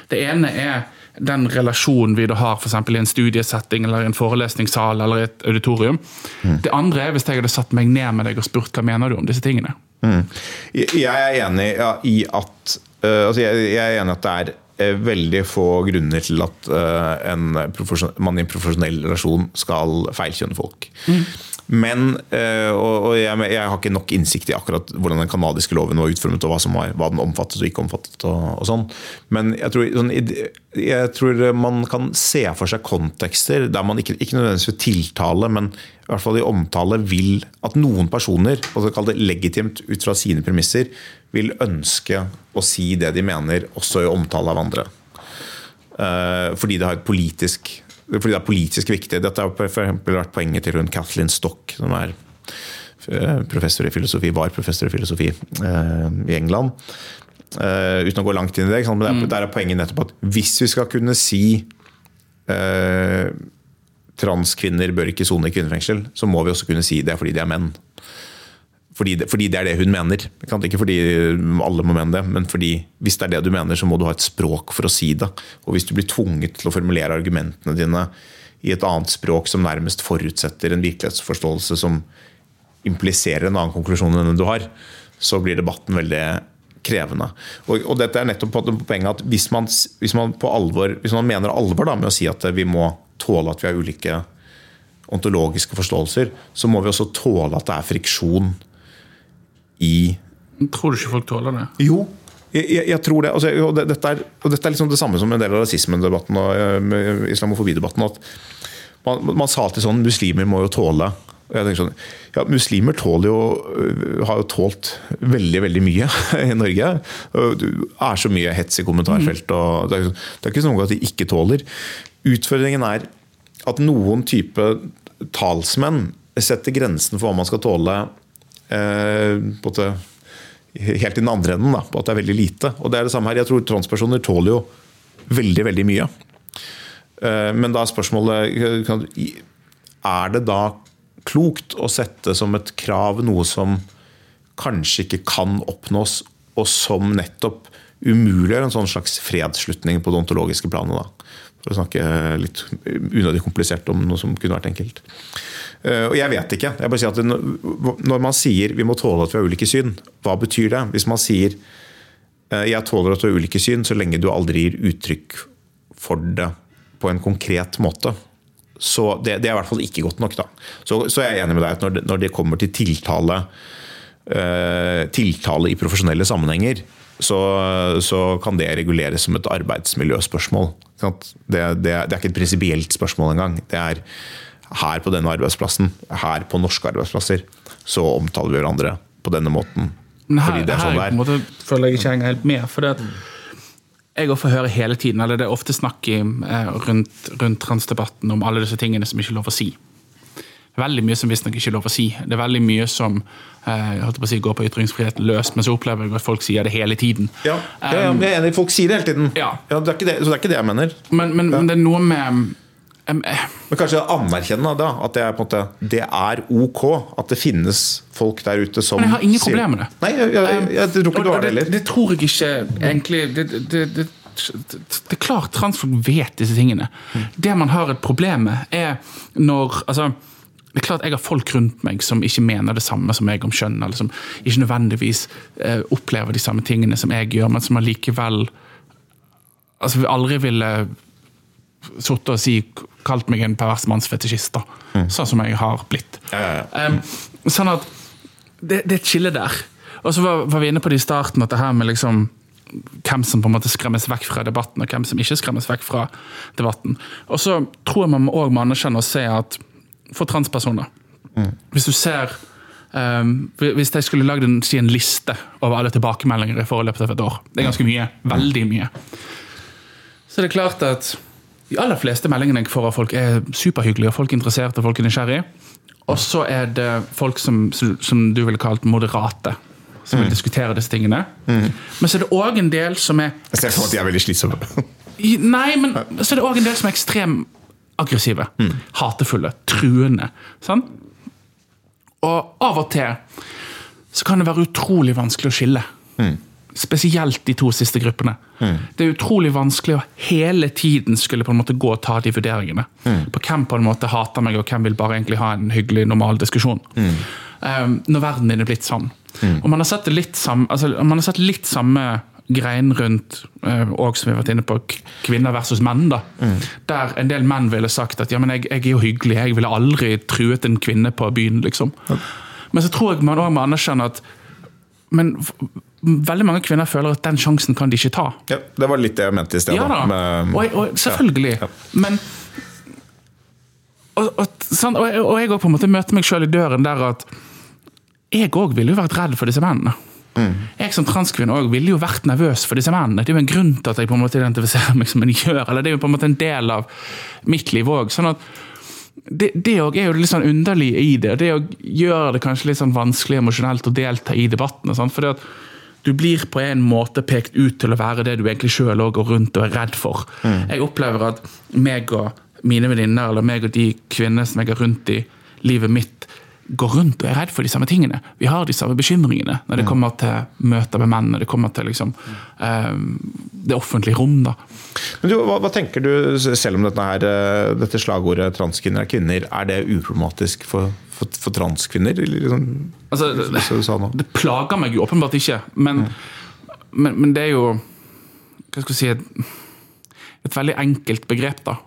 Speaker 2: Det ene er den relasjonen vi da har for i en studiesetting eller en forelesningssal eller et auditorium. Mm. Det andre er hvis jeg hadde satt meg ned med deg og spurt hva mener du om disse tingene. Mm.
Speaker 1: Jeg er enig ja, i at uh, altså jeg, jeg, er enig at det er veldig få grunner til at eh, man i en profesjonell relasjon skal feilkjønne folk. Mm. Men, eh, og jeg, har ikke nok innsikt i akkurat hvordan den kanadiske loven var utformet, og hva, var, hva den omfattet og ikke omfattet. og, og sånn. Men jeg tror, sånn, jeg tror, man kan se for seg kontekster der man ikke, ikke nødvendigvis vil tiltale, men i hvert fall i omtale vil at noen personer, kall det legitimt ut fra sine premisser, vil ønske å si det de mener, også i omtale av andre. Eh, fordi det, har et politisk, fordi det er politisk viktig. Dette har for vært poenget til rundt Kathleen Stock, som er eh, professor i filosofi, var professor i filosofi eh, i England. uten å gå langt inn i det. Men der, mm. der er poenget nettopp at hvis vi skal kunne si eh, transkvinner bør ikke sone i kvinnefengsel, så må vi også kunne si det fordi de er menn. Fordi det, fordi det er det hun mener. Ikke fordi alle må mene det, men fordi hvis det er det du mener, så må du ha et språk for å si det. Og hvis du blir tvunget til å formulere argumentene dine i et annet språk som nærmest forutsetter en virkelighetsforståelse som impliserer en annen konklusjon enn den du har, så blir debatten veldig krevende. Og, og dette er nettopp på poenget at hvis man, hvis man, alvor, hvis man mener alvor da, med å si at vi må tåle at vi har ulike ontologiske forståelser, så må vi også tåle at det er friksjon i
Speaker 2: Tror du ikke folk tåler det?
Speaker 1: Jo, jeg, jeg, jeg tror det. Altså, og det, dette, er, og dette er liksom det samme som en del av rasismedebatten og uh, islamofobidebatten. at man, man, sa alltid sånn muslimer må jo tåle sånn, ja, Muslimer tåler jo, øh, har jo tålt veldig veldig mye i Norge. Det er så mye hets i kommentarfelt. og Det er, det er ikke sånn at de ikke tåler. Utfordringen er at noen type talsmenn setter grensen for hva man skal tåle eh, på det, helt i den andre enden. Da, på at det er veldig lite. Og det er det samme her. Jeg tror transpersoner tåler jo veldig, veldig mye. Eh, men da er spørsmålet Er det da klokt å sette som et krav noe som kanskje ikke kan oppnås, og som nettopp umuliggjør en sånn slags fredsslutning på det ontologiske planet? da for å snakke litt unødig komplisert om noe som kunne vært enkelt. Eh, og jeg vet ikke. Jeg bare sier at Når man sier vi må tåle at vi har ulike syn, hva betyr det? Hvis man sier eh, jeg tåler at du har ulike syn så lenge du aldri gir uttrykk for det på en konkret måte. Så det, det er i hvert fall ikke godt nok. da. Så, så jeg er enig med deg at når det, når det kommer til tiltale, uh, tiltale i profesjonelle sammenhenger, så, så, kan det reguleres som et arbeidsmiljøspørsmål. Det, det, det er ikke et prinsipielt spørsmål engang. Det er her på denne arbeidsplassen, her på norske arbeidsplasser, så omtaler vi hverandre på denne måten.
Speaker 2: Men her, det er sånn det er. Måte, føler jeg ikke henger helt med. for det at jeg får høre hele tiden, eller det er ofte snakk i, eh, rundt, rundt transdebatten om alle disse tingene som ikke er lov å si veldig mye som visstnok ikke er lov å si. Det er veldig mye som eh, på å si, går på ytringsfriheten løs, men så opplever jeg at folk sier det hele tiden.
Speaker 1: Ja, jeg er enig. Folk sier det hele tiden. Ja. Ja, det det, så det er ikke det jeg mener.
Speaker 2: Men, men, men det er noe med um,
Speaker 1: Men kanskje anerkjenne da, at det er, på en måte, det er ok at det finnes folk der ute som
Speaker 2: Men jeg har ingen problemer med det.
Speaker 1: Nei, jeg, jeg, jeg, jeg tror ikke du har det heller.
Speaker 2: Det, tror jeg ikke egentlig. det, det det er klart transfolk vet disse tingene. Mm. Det man har et problem med, er når altså, det er klart Jeg har folk rundt meg som ikke mener det samme som jeg om kjønn, eller som ikke nødvendigvis eh, opplever de samme tingene som jeg gjør, men som allikevel altså, aldri ville sittet og si, kalt meg en pervers mannsfetisjist, mm. sånn som jeg har blitt.
Speaker 1: Ja, ja, ja.
Speaker 2: Um, sånn at det, det er et skille der. Og så var, var, vi inne på det i starten, at det her med liksom hvem som på en måte skremmes vekk fra debatten, og hvem som ikke skremmes vekk fra debatten. Og så tror jeg man òg må anerkjenne og se at for transpersoner. Mm. Hvis du ser um, Hvis jeg skulle lagd en, si en, liste over alle tilbakemeldinger i forløpet av et år, det er ganske mye, veldig mye, så det er klart at de aller fleste meldingene jeg får av folk, er superhyggelige, og folk er interesserte og folk er nysgjerrige. Og så er det folk som, som du ville kalt moderate. Som vil mm. diskutere disse tingene. Mm. Men så er det òg en del som er
Speaker 1: Jeg ser for meg at de er veldig slitsomme.
Speaker 2: Nei, men så er det òg en del som er ekstrem aggressive, mm. hatefulle, truende. Sånn? Og av og til så kan det være utrolig vanskelig å skille. Mm. Spesielt de to siste gruppene. Mm. Det er utrolig vanskelig å hele tiden skulle på en måte gå og ta de vurderingene. Mm. På hvem på en måte hater meg, og hvem vil bare egentlig ha en hyggelig, normal diskusjon. Um, når verden din er blitt sånn. Mm. Og man har sett litt samme, altså, man har sett litt samme greien rundt eh, og som vi har vært inne på, kvinner versus menn. da, mm. Der en del menn ville sagt at ja, men jeg, jeg, er jo hyggelig, jeg ville aldri truet en kvinne på byen. liksom. Ja. Men så tror jeg man òg må anerkjenne at men veldig mange kvinner føler at den sjansen kan de ikke ta.
Speaker 1: Ja, Det var litt det jeg mente i sted.
Speaker 2: Ja, da. Med, og, og, selvfølgelig. Ja, ja. Men og, og, og, jeg òg på en måte møter meg sjøl i døren der at jeg òg ville jo vært redd for disse mennene. Mm. Jeg som transkvinne også ville jo vært nervøs for disse mennene. Det er jo en grunn til at jeg på en måte identifiserer meg som en gjør. eller Det er jo på en måte en del av mitt liv òg. Sånn at det, òg er jo litt sånn underlig i det. Det gjør det kanskje litt sånn vanskelig emosjonelt å delta i debattene. For det at du blir på en måte pekt ut til å være det du egentlig sjøl går rundt og er redd for. Mm. Jeg opplever at meg og mine venninner, eller meg og de kvinnene som jeg har rundt i livet mitt, går rundt og er redd for de samme tingene. Vi har de samme bekymringene når det kommer til møter med menn, når det kommer til liksom, eh, det offentlige rom. da.
Speaker 1: Men du, hva, hva tenker du, selv om dette, her, eh, dette slagordet 'transkvinner er kvinner', er det uproblematisk for, for, for transkvinner? Liksom,
Speaker 2: Altså, det,
Speaker 1: som du sa nå?
Speaker 2: det plager meg jo åpenbart ikke, men, men, men det er jo Hva skal jeg si et, et veldig enkelt begrep, da.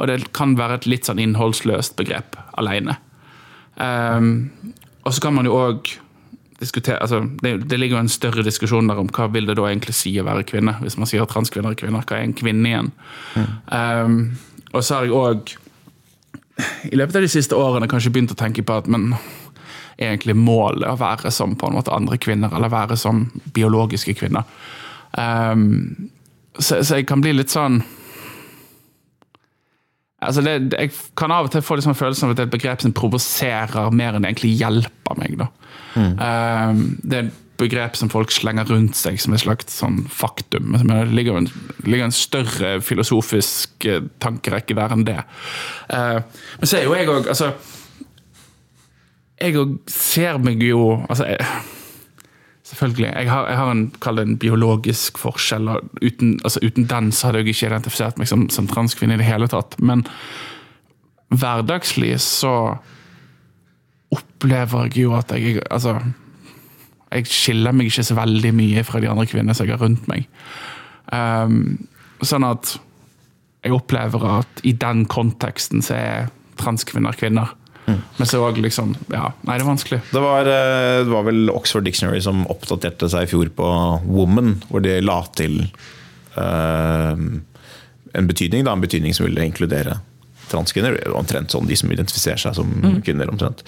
Speaker 2: Og det kan være et litt sånn innholdsløst begrep alene. Ehm, og så kan man jo òg diskutere altså, det, det ligger jo en større diskusjon der om hva vil det da egentlig si å være kvinne. Hvis man sier transkvinner er kvinner, hva er en kvinne igjen? Ehm, og så har jeg òg i løpet av de siste årene kanskje begynt å tenke på at men egentlig målet å være som på en måte andre kvinner, eller være som biologiske kvinner. Um, så, så jeg kan bli litt sånn altså det, Jeg kan av og til få liksom følelsen av at det er et begrep som provoserer mer enn det egentlig hjelper meg. da. Um, det er et begrep som folk slenger rundt seg som et slags sånn faktum. Men det ligger en, ligger en større filosofisk eh, tankerekke der enn det. Uh, men så er jo jeg òg altså, Jeg òg ser meg jo altså, jeg, Selvfølgelig. Jeg har, jeg har en, en biologisk forskjell. uten, altså, uten den så hadde jeg ikke identifisert meg som, som transkvinne i det hele tatt. Men hverdagslig så opplever jeg jo at jeg Altså, jeg skiller meg ikke så veldig mye fra de andre kvinnene som jeg har rundt meg. Um, sånn at jeg opplever at i den konteksten så er transkvinner kvinner. Men så var liksom Ja, nei, det er vanskelig.
Speaker 1: Det var, eh, det var vel Oxford Dictionary som oppdaterte seg i fjor på 'woman', hvor de la til uh, en betydning, da, en betydning som ville inkludere transkvinner. Omtrent sånn de som identifiserer seg som kvinner. omtrent.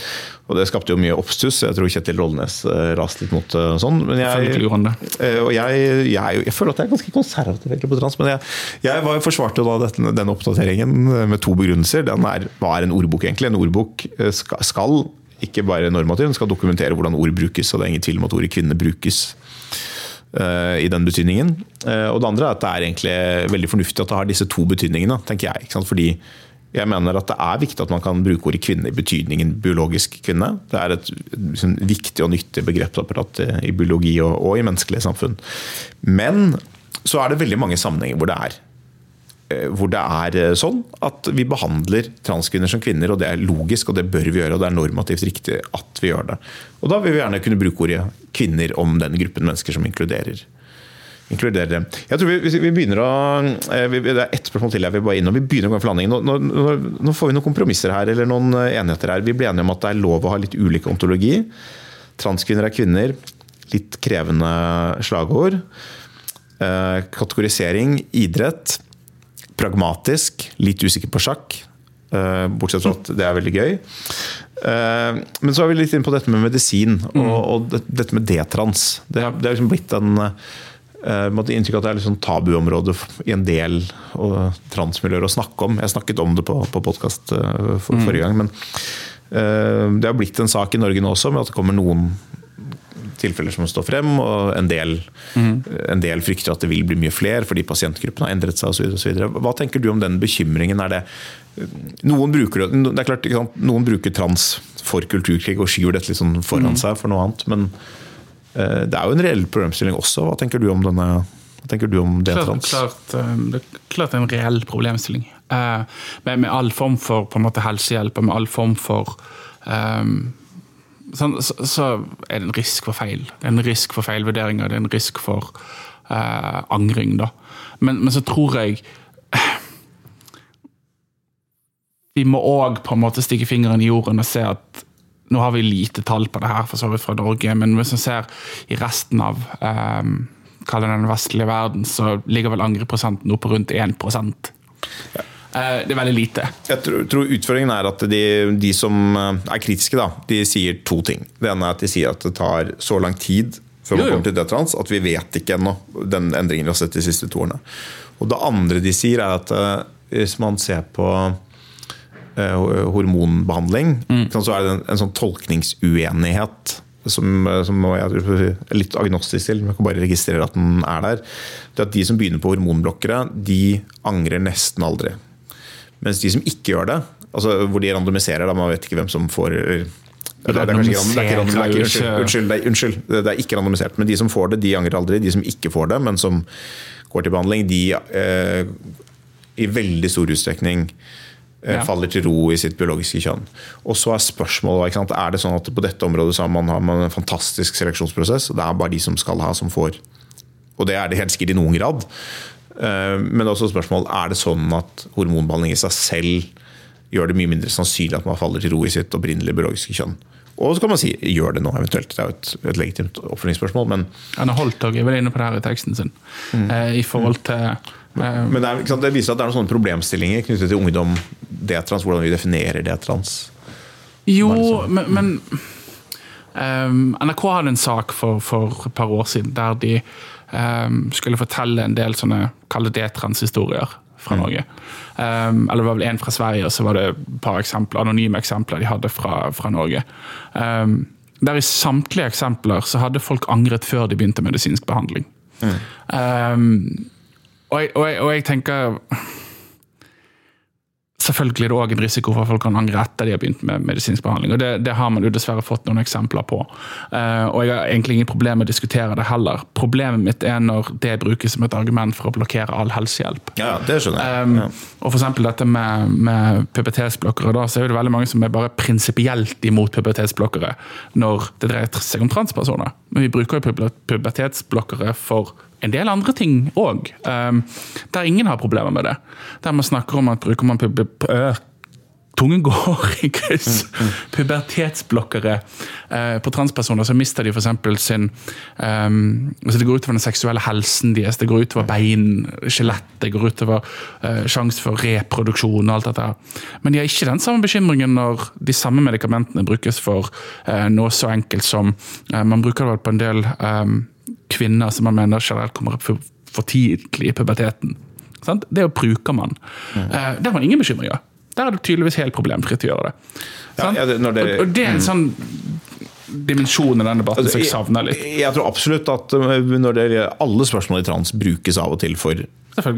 Speaker 1: Og Det skapte jo mye oppstuss. Jeg tror Kjetil Rollnes eh, raste litt mot eh, sånn. Men jeg. Eh, Og jeg, jeg, jeg føler at jeg er ganske konservativ egentlig på trans, men jeg, jeg var, forsvarte jo da dette, denne oppdateringen med to begrunnelser. Den er, hva er en ordbok egentlig? En ordbok skal, ikke bare normativ, den skal dokumentere hvordan ord brukes. og Det er ingen tvil om at ordet kvinne brukes i den betydningen. Og det andre er at det er egentlig veldig fornuftig at det har disse to betydningene, tenker jeg. Ikke sant? Fordi jeg mener at det er viktig at man kan bruke ordet kvinne i betydningen biologisk kvinne. Det er et liksom, viktig og nyttig begrepsapparat i biologi og, og i menneskelige samfunn. Men så er det veldig mange sammenhenger hvor det er eh, hvor det er eh, sånn at vi behandler transkvinner som kvinner, og det er logisk, og det bør vi gjøre, og det er normativt riktig at vi gjør det. Og da vil vi gjerne kunne bruke ordet kvinner om den gruppen mennesker som inkluderer inkluderer det. Jeg tror vi, vi- begynner å eh, vi, Det er ett spørsmål til jeg vil bare inn, og vi begynner å gå for landingen. Nå, nå, nå, får vi noen kompromisser her, eller noen eh, enigheter her. Vi ble enige om at det er lov å ha litt ulik ontologi. Transkvinner er kvinner. Litt krevende slagord. Eh, kategorisering, idrett. Pragmatisk, litt usikker på sjakk. Bortsett fra at det er veldig gøy. Men så er vi litt inne på dette med medisin og, og dette med D-trans. Det, det er liksom blitt en eh, måtte inntrykk av at det er litt sånn tabuområde i en del og transmiljøer å snakke om. Jeg snakket om det på, på podkast for, forrige gang, men uh, det har blitt en sak i Norge nå også med at det kommer noen tilfeller som står frem, og en del, en del frykter at det vil bli mye flere fordi pasientgruppen har endret seg osv. Hva tenker du om den bekymringen? Er det, noen, bruker, det er klart, noen bruker trans for kulturkrig og skyver dette litt sånn foran seg for noe annet, men eh, det er jo en reell problemstilling også. Hva tenker du om denne hva tenker du om det
Speaker 2: Klart, klart, eh, det er klart en reell problemstilling. Eh, Med, med all form for måte, helsehjelp og med all form for um, sånn, så, så er det en risk for feil. Det er en risk for feilvurderinger, det er en risk for uh, angring. da. Men, men så tror jeg Vi må òg stikke fingeren i jorden og se at nå har vi lite tall på det her, for så vidt fra Norge, men hvis man ser i resten av um, den vestlige verden, så ligger vel angreprosenten nå på rundt 1 Eh, Det er veldig lite.
Speaker 1: Jeg tror, tror utfordringen er at de, de som eh, er kritiske, da, de sier to ting. Det ene er at de sier at det tar så lang tid før man kommer til D-trans at vi vet ikke ennå den endringen vi har sett de siste to årene. Og det andre de sier, er at eh, hvis man ser på eh, hormonbehandling, så er det en, en sånn tolkningsuenighet som, eh, som jeg er litt agnostisk til, men jeg kan bare registrere at den er der. Det er at De som begynner på hormonblokkere, de angrer nesten aldri. Mens de som ikke gjør det, altså hvor de randomiserer, da man vet ikke hvem som får unnskyld, det er, ikke randomisert. Men de som får det, de angrer aldri. De som ikke får det, men som går til behandling, de eh, i veldig stor utstrekning
Speaker 2: Ja.
Speaker 1: faller til ro i sitt biologiske kjønn. Og så er spørsmålet? Er det sånn at på dette området så har man, har man en fantastisk seleksjonsprosess, og det er bare de som skal ha, som får. Og det er det helt sikkert i noen grad. Eh, Men også spørsmål er det sånn at hormonbehandling i seg selv gjør det mye mindre sannsynlig at man faller til ro i sitt opprinnelige biologiske kjønn. Og så kan man si gjør det nå, eventuelt. Det er jo et, et legitimt oppfølgingsspørsmål. Men,
Speaker 2: Anne Holtog er vel inne på det her i teksten sin. eh, I forhold til eh,
Speaker 1: men det, er, det viser at det er noen sånne problemstillinger knyttet til ungdom, D-trans, hvordan vi definerer D-trans.
Speaker 2: Jo, men, men um, NRK hadde en sak for, for et par år siden der de um, skulle fortelle en del sånne kalde D-trans-historier fra Norge. Um, eller det var vel en fra Sverige, og så var det et par eksempler, anonyme eksempler de hadde fra, fra Norge. Der i samtlige eksempler så hadde folk angret før de begynte medisinsk behandling. Ehm, og, jeg, og, jeg, og jeg tenker Selvfølgelig er det òg en risiko for at folk kan angre etter de har begynt med medisinsk behandling. og Det, det har man jo dessverre fått noen eksempler på. Uh, og Jeg har egentlig ingen problem med å diskutere det heller. Problemet mitt er når det brukes som et argument for å blokkere all helsehjelp.
Speaker 1: Ja, det skjønner jeg.
Speaker 2: Um,
Speaker 1: ja.
Speaker 2: Og eksempel dette med, med pubertetsblokkere, da, så er det veldig mange som er bare prinsipielt imot pubertetsblokkere når det dreier seg om transpersoner. Men vi bruker jo pubertetsblokkere for en del andre ting òg, um, der ingen har problemer med det. Der man snakker om at bruker man pub øh, Tungen går i kryss. Pubertetsblokkere eh, på transpersoner, så mister de f.eks. sin um, altså Det går utover den seksuelle helsen deres, det går utover bein, skjelett, det går utover uh, sjanse for reproduksjon og alt dette. Men de har ikke den samme bekymringen når de samme medikamentene brukes for uh, noe så enkelt som uh, Man bruker det vel på en del um, kvinner som man mener generelt kommer opp for, for tidlig i puberteten. Sant? Det bruker man. Eh, der har man ingen bekymringer. Der er det tydeligvis helt problemfritt å gjøre det.
Speaker 1: Ja, ja, det- det-
Speaker 2: og, og det er en sånn dimensjon i den debatten som jeg savner litt.
Speaker 1: Jeg, jeg tror absolutt at uh, når det gjelder alle spørsmål i trans brukes av og til for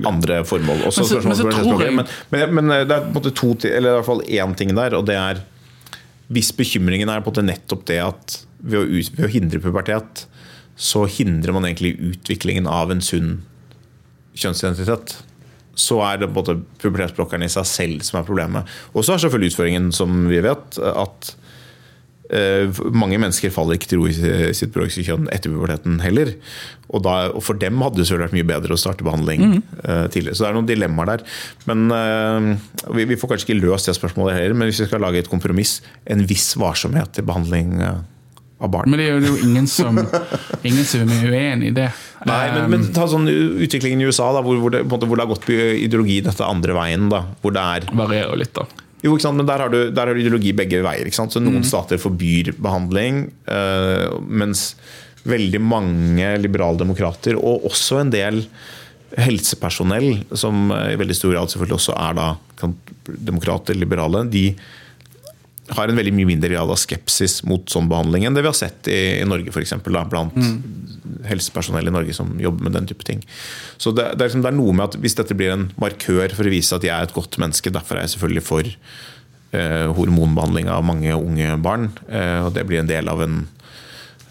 Speaker 1: andre formål. Også
Speaker 2: Men så- men så tror jeg-
Speaker 1: men, men, men det er på en måte to, eller i hvert fall én ting der, og det er Hvis bekymringen er på en måte nettopp det at ved å, ved å hindre pubertet, så hindrer man egentlig utviklingen av en sunn kjønnsidentitet. Så er det både en pubertetsblokkeren i seg selv som er problemet. Og så er selvfølgelig utføringen, som vi vet, at Eh, mange mennesker faller ikke til ro i sitt biologiske kjønn etter puberteten heller. Og, da, og for dem hadde det selvfølgelig vært mye bedre å starte behandling eh, tidligere. Så det er noen dilemmaer der. Men eh, vi, vi får kanskje ikke løst det spørsmålet heller, men hvis vi skal lage et kompromiss, en viss varsomhet i behandling eh, av barn.
Speaker 2: Men det er jo- ingen som, ingen som er uenig i det.
Speaker 1: Nei, men, men ta sånn utviklingen i USA, da, hvor, hvor, det, måte, hvor det har gått på ideologi dette andre veien. Da, hvor det er
Speaker 2: Um, varierer litt, da.
Speaker 1: Jo, men der har, du, der har du ideologi begge veier. Så Noen stater forbyr behandling, eh, mens veldig mange liberaldemokrater, og også en del helsepersonell, som i veldig stor grad selvfølgelig også er da demokrater, liberale, de har en veldig mye mindre grad av skepsis mot sånn behandling enn det vi har sett i, i Norge, f.eks. Blant helsepersonell i Norge som jobber med den type ting. Så det, det, er liksom, det er noe med at Hvis dette blir en markør for å vise at jeg er et godt menneske, derfor er jeg selvfølgelig for eh, hormonbehandling av mange unge barn, eh, og det blir en del av en,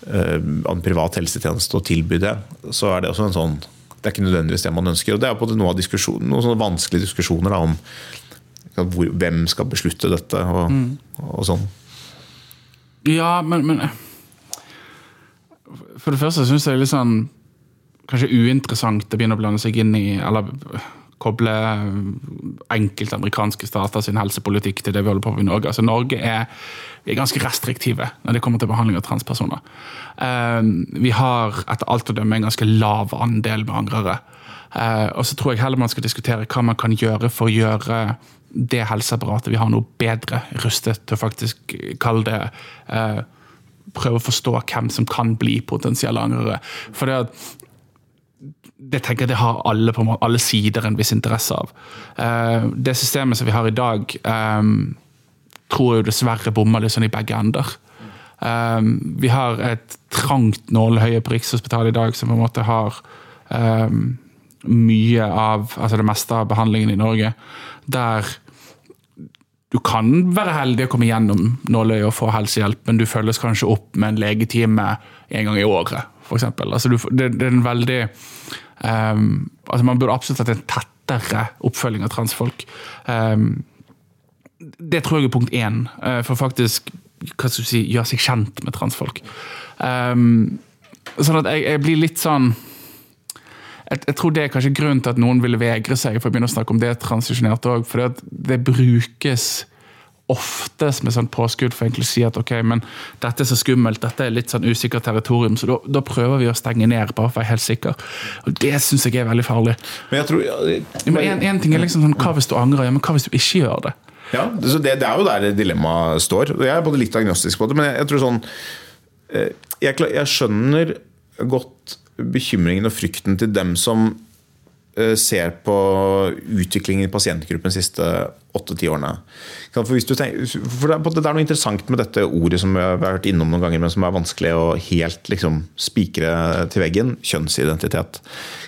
Speaker 1: eh, en privat helsetjeneste å tilby det, så er det også en sånn det er ikke nødvendigvis det man ønsker. og Det er på noe av noen vanskelige diskusjoner da, om hvor, hvem skal beslutte dette, og, og sånn.
Speaker 2: Ja, men, men For det første syns jeg det er litt sånn Kanskje uinteressant å begynne å blande seg inn i Eller koble enkelte amerikanske stater sin helsepolitikk til det vi holder på med i Norge. Altså Norge er, vi er ganske restriktive når det kommer til behandling av transpersoner. Eh, vi har etter alt å dømme en ganske lav andel med angrere. Eh, og så tror jeg heller man skal diskutere hva man kan gjøre for å gjøre det helseapparatet vi har nå, bedre rustet til å faktisk kalle det eh, Prøve å forstå hvem som kan bli potensielle angrere. For det at det tenker jeg det har alle, på måte, alle sider en viss interesse av. Eh, det systemet som vi har i dag, eh, tror jeg dessverre bommer litt sånn i begge ender. Eh, vi har et trangt nålhøye på Rikshospitalet i dag som på en måte har eh, mye av, altså det meste av behandlingen i Norge, der du kan være heldig å komme gjennom nåløyet og få helsehjelp, men du følges kanskje opp med en legetime en gang i året, f.eks. Altså, det, det er en veldig um, altså Man burde absolutt hatt en tettere oppfølging av transfolk. Um, det tror jeg er punkt én, eh, for faktisk hva skal du si, gjøre seg kjent med transfolk. Um, sånn at jeg, jeg blir litt sånn jeg, jeg tror det er kanskje grunnen til at noen ville vegre seg for å begynne å snakke om det transisjonert òg. For det brukes oftest med sånn påskudd for egentlig å si at ok, men dette er så skummelt, dette er litt sånn usikkert territorium, så da, da prøver vi å stenge ned bare for å være helt sikker. Og det syns jeg er veldig farlig.
Speaker 1: Men jeg tror
Speaker 2: Ja, men en, en ting er liksom sånn, Hva hvis du angrer? Ja, men hva hvis du ikke gjør det?
Speaker 1: Ja, det, det er jo der dilemmaet står. Jeg er både litt agnostisk på det, men jeg, jeg tror sånn eh, jeg, jeg skjønner godt bekymringen og frykten til dem som eh, ser på utviklingen i pasientgruppen de siste åtte-ti årene. For, tenker, for det, er, noe interessant med dette ordet som vi har vært innom noen ganger, men som er vanskelig å helt liksom, spikre til veggen. Kjønnsidentitet.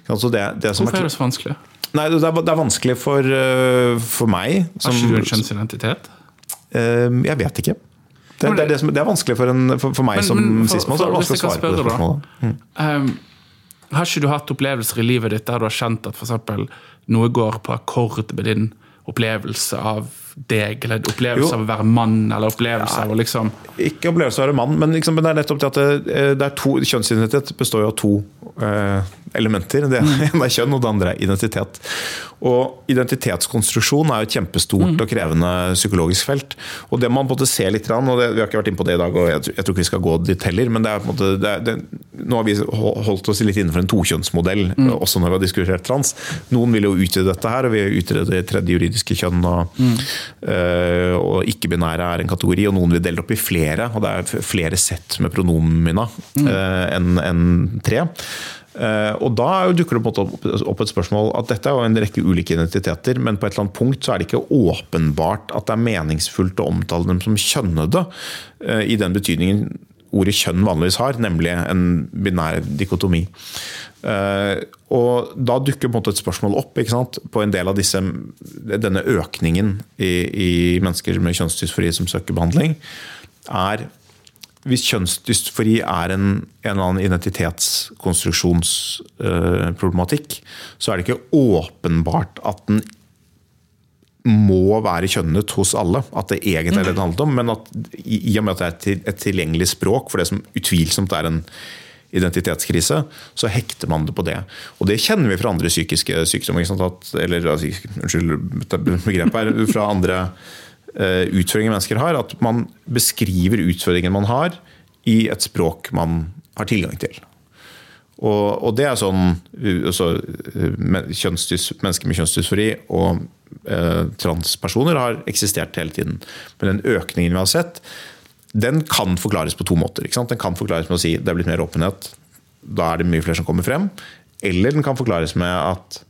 Speaker 1: Altså det, det som
Speaker 2: Hvorfor er det så vanskelig?
Speaker 1: Nei, det er, det er vanskelig for, øh, for meg.
Speaker 2: Har ikke du en kjønnsidentitet?
Speaker 1: Øh, jeg vet ikke. Det, det, er det, som, det er vanskelig for, en, for, for meg
Speaker 2: Men-
Speaker 1: som sismann.
Speaker 2: Hvis jeg kan spørre da.
Speaker 1: Mm.
Speaker 2: Um, har ikke du hatt opplevelser i livet ditt der du har kjent at for eksempel, noe går på akkord med din opplevelse av deg, eller opplevelse
Speaker 1: Jo.
Speaker 2: av å være mann, eller opplevelse av å liksom
Speaker 1: Ikke opplevelse av å være mann, men, liksom, men det er nettopp det at det, det er to, kjønnsidentitet består jo av to øh, elementer. Det ene er kjønn, og det andre er identitet. Og identitetskonstruksjon er jo et kjempestort og krevende psykologisk felt. Og det man på en måte ser litt, og det, vi har ikke vært inne på det i dag, og jeg, tror- jeg tror ikke vi skal gå dit heller, men det er på en måte det er, det, nå har vi holdt oss litt innenfor en tokjønnsmodell, også når vi har diskutert trans. Noen vil jo utvide dette her, og vi utreder det tredje juridiske kjønn. og Eh, og ikke-binære er en kategori, og noen vil dele opp i flere. Og det er flere sett med pronomina eh, enn en tre. Eh, og da er dukker det opp- et spørsmål at dette er jo en rekke ulike identiteter, men på et eller annet punkt så er det ikke åpenbart at det er meningsfullt å omtale dem som kjønnede, eh, i den betydningen ordet kjønn vanligvis har, nemlig en binær dikotomi. Eh, og da dukker på en et spørsmål opp på en del av disse, denne økningen i, i mennesker med kjønnsdysfori som søker behandling. er hvis kjønnsdysfori er en, en eller annen identitetskonstruksjonsproblematikk, så er det ikke åpenbart at den må være kjønnet hos alle. At det egentlig er det det handler om. Men at i, og med at det er et til- et tilgjengelig språk for det som utvilsomt er en identitetskrise, så hekter man det på det. Og det kjenner vi fra andre psykiske sykdommer. At, eller unnskyld begrepet her, fra andre utfordringer mennesker har. At man beskriver utfordringen man har i et språk man har tilgang til. Og, og det er sånn uh, altså, uh, Mennesker med kjønnsdysfori og eh, transpersoner har eksistert hele tiden. Men den økningen vi har sett, den kan forklares på to måter. Den kan forklares med å si det er blitt mer åpenhet, da er det mye flere som kommer frem. Eller den kan forklares med at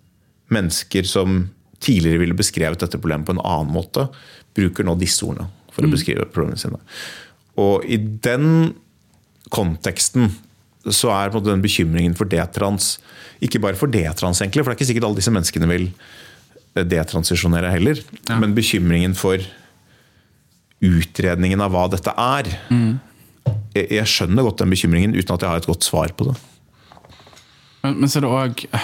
Speaker 1: mennesker som tidligere ville beskrevet dette problemet på en annen måte, bruker nå disse ordene for å beskrive problemene sine. Og i den konteksten så er den bekymringen for detrans Ikke bare for detrans, egentlig, for det er ikke sikkert alle disse menneskene vil detransisjonere heller. Men bekymringen for utredningen av hva dette er. Jeg, jeg skjønner godt den bekymringen uten at jeg har et godt svar på det.
Speaker 2: Men, men så er det òg jeg,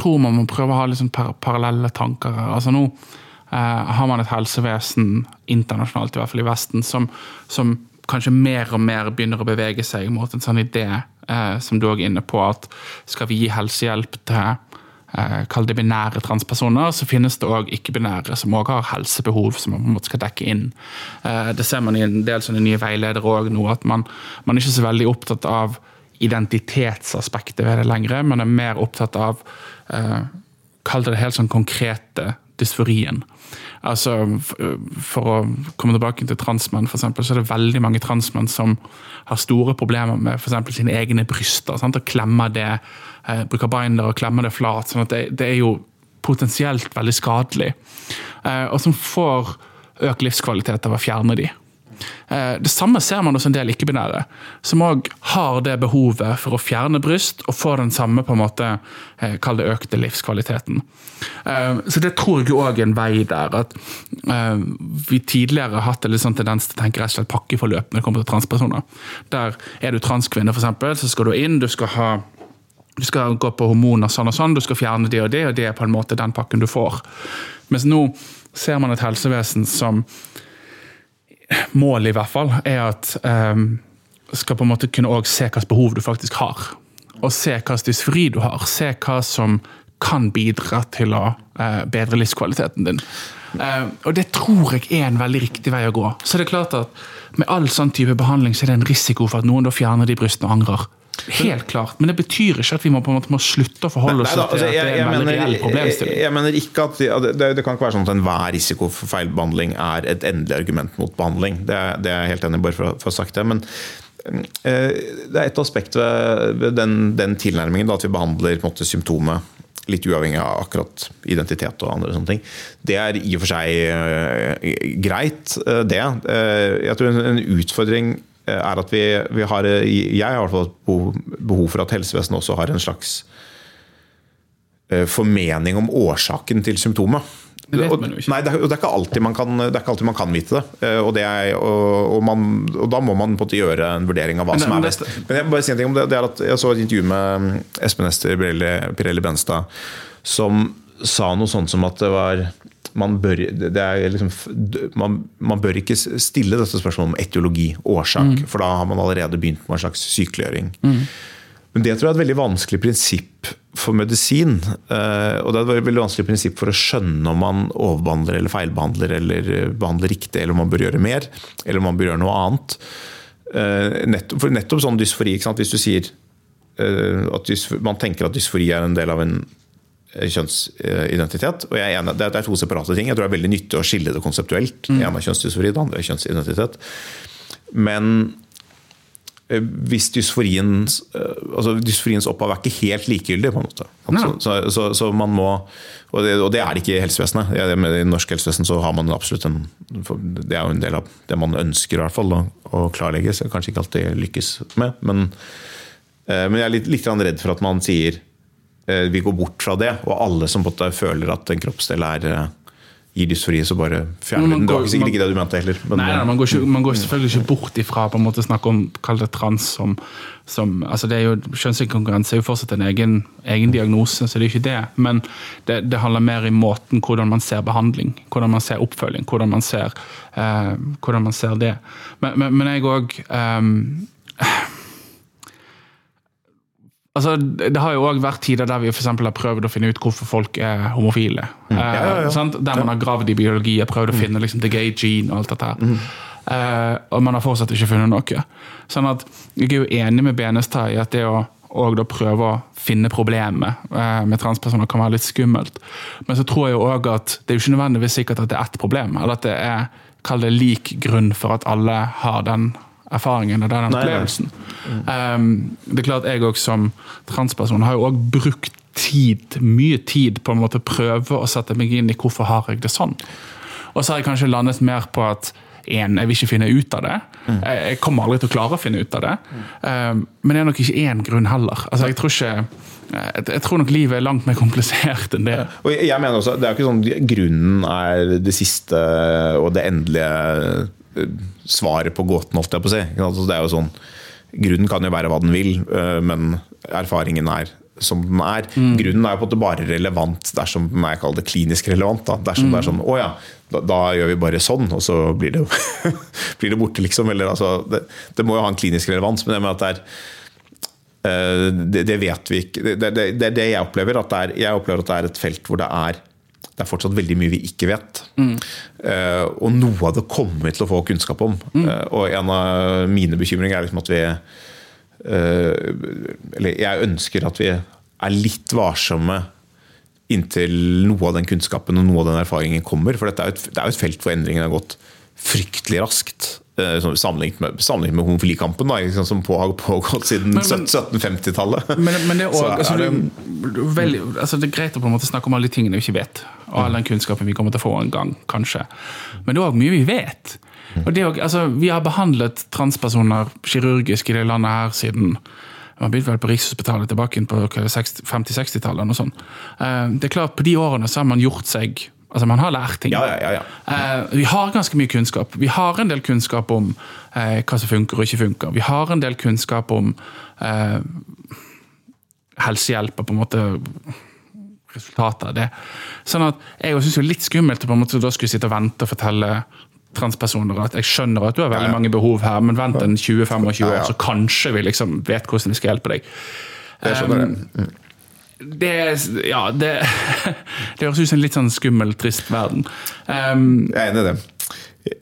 Speaker 2: tror man må prøve å ha sånn par parallelle tanker. Altså nå eh, har man et helsevesen internasjonalt, i hvert fall i Vesten, som, som kanskje mer og mer begynner å bevege seg mot en sånn idé eh, som du òg er inne på, at skal vi gi helsehjelp til eh, Kall det binære transpersoner, så finnes det òg ikke-binære som òg har helsebehov som man på en måte skal dekke inn. Eh, det ser man i en del sånne nye veiledere òg nå, at man, man er ikke så veldig opptatt av identitetsaspektet ved det lenger, men er mer opptatt av eh, Kall det helt sånn konkrete dysforien. Altså, For å komme tilbake til transmenn, for eksempel, så er det veldig mange transmenn som har store problemer med for sine egne bryster. Sant? Og klemmer det, eh, bruker binder og klemmer det flat. sånn at det, det er jo potensielt veldig skadelig. Eh, og som får økt livskvalitet av å fjerne de. Eh, det samme ser man hos en del ikke-binære, som òg har det behovet for å fjerne bryst og få den samme på en måte, eh, kall det økte livskvaliteten. Eh, så det tror jeg òg er en vei der. At vi tidligere har hatt en sånn tendens til å tenke rett og slett pakkeforløp når det kommer til transpersoner. Der er du transkvinne, f.eks., så skal du inn, du skal ha du skal gå på hormoner sånn og sånn, du skal fjerne det og det, og det er på en måte den pakken du får. Mens nå ser man et helsevesen som Målet i hvert fall er at um, skal på en måte kunne også se hvilket behov du faktisk har. Og se hvilken dysfori du har. Se hva som kan bidra til å uh, bedre livskvaliteten din. Uh, og det tror jeg er en veldig riktig vei å gå. Så det er klart at med all sånn type behandling så er det en risiko for at noen da fjerner de brystene og angrer. Helt klart, Men det betyr ikke at vi må på en måte må slutte å forholde oss
Speaker 1: Nei, da,
Speaker 2: til
Speaker 1: altså,
Speaker 2: at det er
Speaker 1: jeg,
Speaker 2: en veldig reell
Speaker 1: jeg,
Speaker 2: problemstilling.
Speaker 1: jeg mener ikke at det, det, kan ikke være sånn at enhver risiko for feilbehandling er et endelig argument mot behandling. Det, det er jeg helt enig i, bare for å ha sagt det. Men eh, det er et aspekt ved, den, den tilnærmingen, da, at vi behandler måte, symptomet litt uavhengig av akkurat identitet og andre sånne ting. Det er i og for seg eh, greit, eh, det. Jeg tror en, utfordring er at vi, vi har eh, Jeg har i hvert fall behov, for at helsevesenet også har en slags eh, formening om årsaken til symptomet.
Speaker 2: Det vet man jo ikke.
Speaker 1: Nei, det er, det er ikke kan, det er ikke alltid man kan vite det. Eh, Og, det er, og, og, man, og da må man på en måte gjøre en vurdering av hva
Speaker 2: Men-
Speaker 1: som er best. Men jeg må bare si en ting om det, det er at jeg så et intervju med Espen Ester Pirelli, Pirelli Benstad, som sa noe sånt som at det var man bør, det liksom, man, man bør ikke stille dette spørsmålet om etiologi, årsak, for da har man allerede begynt med en slags sykeliggjøring. Men det tror jeg er et veldig vanskelig prinsipp for medisin. eh, Og det er et veldig vanskelig prinsipp for å skjønne om man overbehandler eller feilbehandler eller eh, behandler riktig, eller om man bør gjøre mer, eller om man bør gjøre noe annet. Eh, Nettopp, for nettopp sånn dysfori, hvis du sier at man tenker at dysfori er en del av en kjønnsidentitet. og jeg er enig, Det er- to separate ting. Jeg tror det er veldig nyttig å skille det konseptuelt. Mm. ene er kjønnsdysfori, det andre er kjønnsidentitet. Men eh, hvis dysforiens, eh, altså dysforiens opphav er ikke helt likegyldig, på en måte. Så, så, så, så man må og det, og det er det ikke i helsevesenet. I norsk helsevesen så har man absolutt en Det er jo en del av det man ønsker i hvert fall å, å klarlegge. Så kanskje ikke alltid lykkes med. Men, eh, men jeg er litt, litt redd for at man sier eh, vi går bort fra det, og alle som føler at en kroppsdel er eh, gir dysfori, så bare fjerner den. Det var sikkert ikke det du mente heller. Men,
Speaker 2: Nei, nei, man går, ikke, man går selvfølgelig ikke bort ifra på en måte snakke om kall det trans som, som altså det er jo, Kjønnsinkongruens er jo fortsatt en egen, egen diagnose, så det er ikke det. Men det, det handler mer i måten hvordan man ser behandling, hvordan man ser oppfølging, hvordan man ser, eh, hvordan man ser det. Men, men, men jeg òg Altså, det har jo også vært tider der vi for har prøvd å finne ut hvorfor folk er homofile.
Speaker 1: Mm. ja, ja.
Speaker 2: ja. sant? Der man har gravd i biologi og prøvd å finne liksom, the gay gene og alt dette her. Eh, og man har fortsatt ikke funnet noe. Sånn at Jeg er jo enig med Benestad i at det å og prøve å finne problemet eh, med transpersoner kan være litt skummelt. Men så tror jeg jo også at det er jo ikke nødvendigvis sikkert at det er ett problem, eller at det er kall det lik grunn for at alle har den erfaringen og den
Speaker 1: Nei, nei.
Speaker 2: opplevelsen. Um, det er klart jeg også som transperson har jo også brukt tid, mye tid på en måte prøve å sette meg inn i hvorfor har jeg det sånn. Og så har jeg kanskje landet mer på at en, jeg vil ikke finne ut av det. Jeg, jeg kommer aldri til å klare å finne ut av det. Um, men det er nok ikke én grunn heller. Altså, jeg, tror ikke, jeg, tror nok livet er langt mer komplisert enn det.
Speaker 1: Og jeg mener også, det er jo ikke sånn Grunnen er det siste og det endelige svaret på gåten, holdt jeg på å si. Altså, Det er jo sånn, grunnen kan jo være hva den vil, eh, men erfaringen er som den er. Grunnen er jo på at det bare relevant dersom den er det klinisk relevant. Da. Dersom det er sånn Å ja, da, da gjør vi bare sånn, og så blir det, blir det borte, liksom. Eller, altså, det, det må jo ha en klinisk relevans, men det med at det er Eh, det, det vet vi ikke. Det, det, det er det jeg opplever. At er, jeg opplever at det er et felt hvor det er det er fortsatt veldig mye vi ikke vet. Eh, og noe av det kommer vi til å få kunnskap om. Eh, og en av mine bekymringer er liksom at vi eh, Eller jeg ønsker at vi er litt varsomme inntil noe av den kunnskapen og noe av den erfaringen kommer. For er et, det er jo et felt hvor endringen har gått fryktelig raskt. Eh, sånn Sammenlignet med, sammenlignet med homofilikampen, da, liksom, som har pågått siden
Speaker 2: Men- men-
Speaker 1: 1750-tallet.
Speaker 2: Men, men det, er også, altså,
Speaker 1: er det-
Speaker 2: du- veldig, altså, det er greit å på en måte snakke om alle de tingene vi ikke vet, og all den kunnskapen vi kommer til å få en gang, kanskje. Men det er òg mye vi vet. Og det, er også, altså, vi har behandlet transpersoner kirurgisk i det landet her siden man begynte vel på Rikshospitalet tilbake på hva er det, 60 50-60-tallet. eller noe sånt. Eh, Det er klart, På de årene så har man gjort seg Altså, man har lært ting.
Speaker 1: Ja, ja, ja, ja.
Speaker 2: Eh, vi har ganske mye kunnskap. Vi har en del kunnskap om eh, hva som funker og ikke funker. Vi har en del kunnskap om eh, helsehjelp og på en måte resultatet av det. Sånn at Jeg syns det er litt skummelt å på en måte da skulle sitte og vente og fortelle transpersoner at jeg skjønner at du har veldig mange behov her, men vent en 20-25 år, så kanskje vi liksom vet hvordan vi skal hjelpe deg.
Speaker 1: Jeg skjønner det.
Speaker 2: Det, ja, det, det høres ut som en litt sånn skummel, trist verden. Um,
Speaker 1: Jeg er enig i det.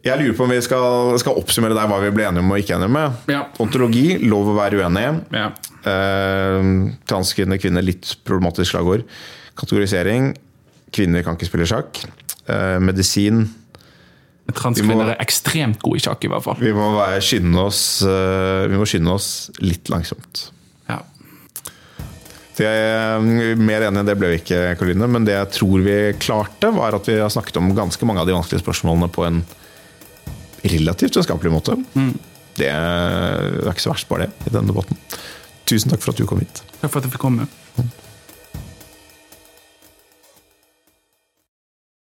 Speaker 1: Jeg lurer på om vi skal, skal oppsummere der hva vi ble enige om og ikke enige med.
Speaker 2: Ja.
Speaker 1: Ontologi, lov å være uenig.
Speaker 2: ja.
Speaker 1: Uh, transkvinner, kvinner, litt problematisk slagord. Kategorisering. Kvinner kan ikke spille sjakk. Uh, medisin.
Speaker 2: Transkvinner er ekstremt gode i sjakk, i hvert fall.
Speaker 1: Vi må være, skynde oss uh, Vi må skynde oss litt langsomt. Det, mer enig enn det ble vi ikke, Karoline, men det jeg tror vi klarte, var at vi har snakket om ganske mange av de vanskelige spørsmålene på en relativt vennskapelig måte. Det er ikke så verst, bare det, i denne debatten. Tusen takk for at du kom hit.
Speaker 2: Takk for at jeg fikk komme.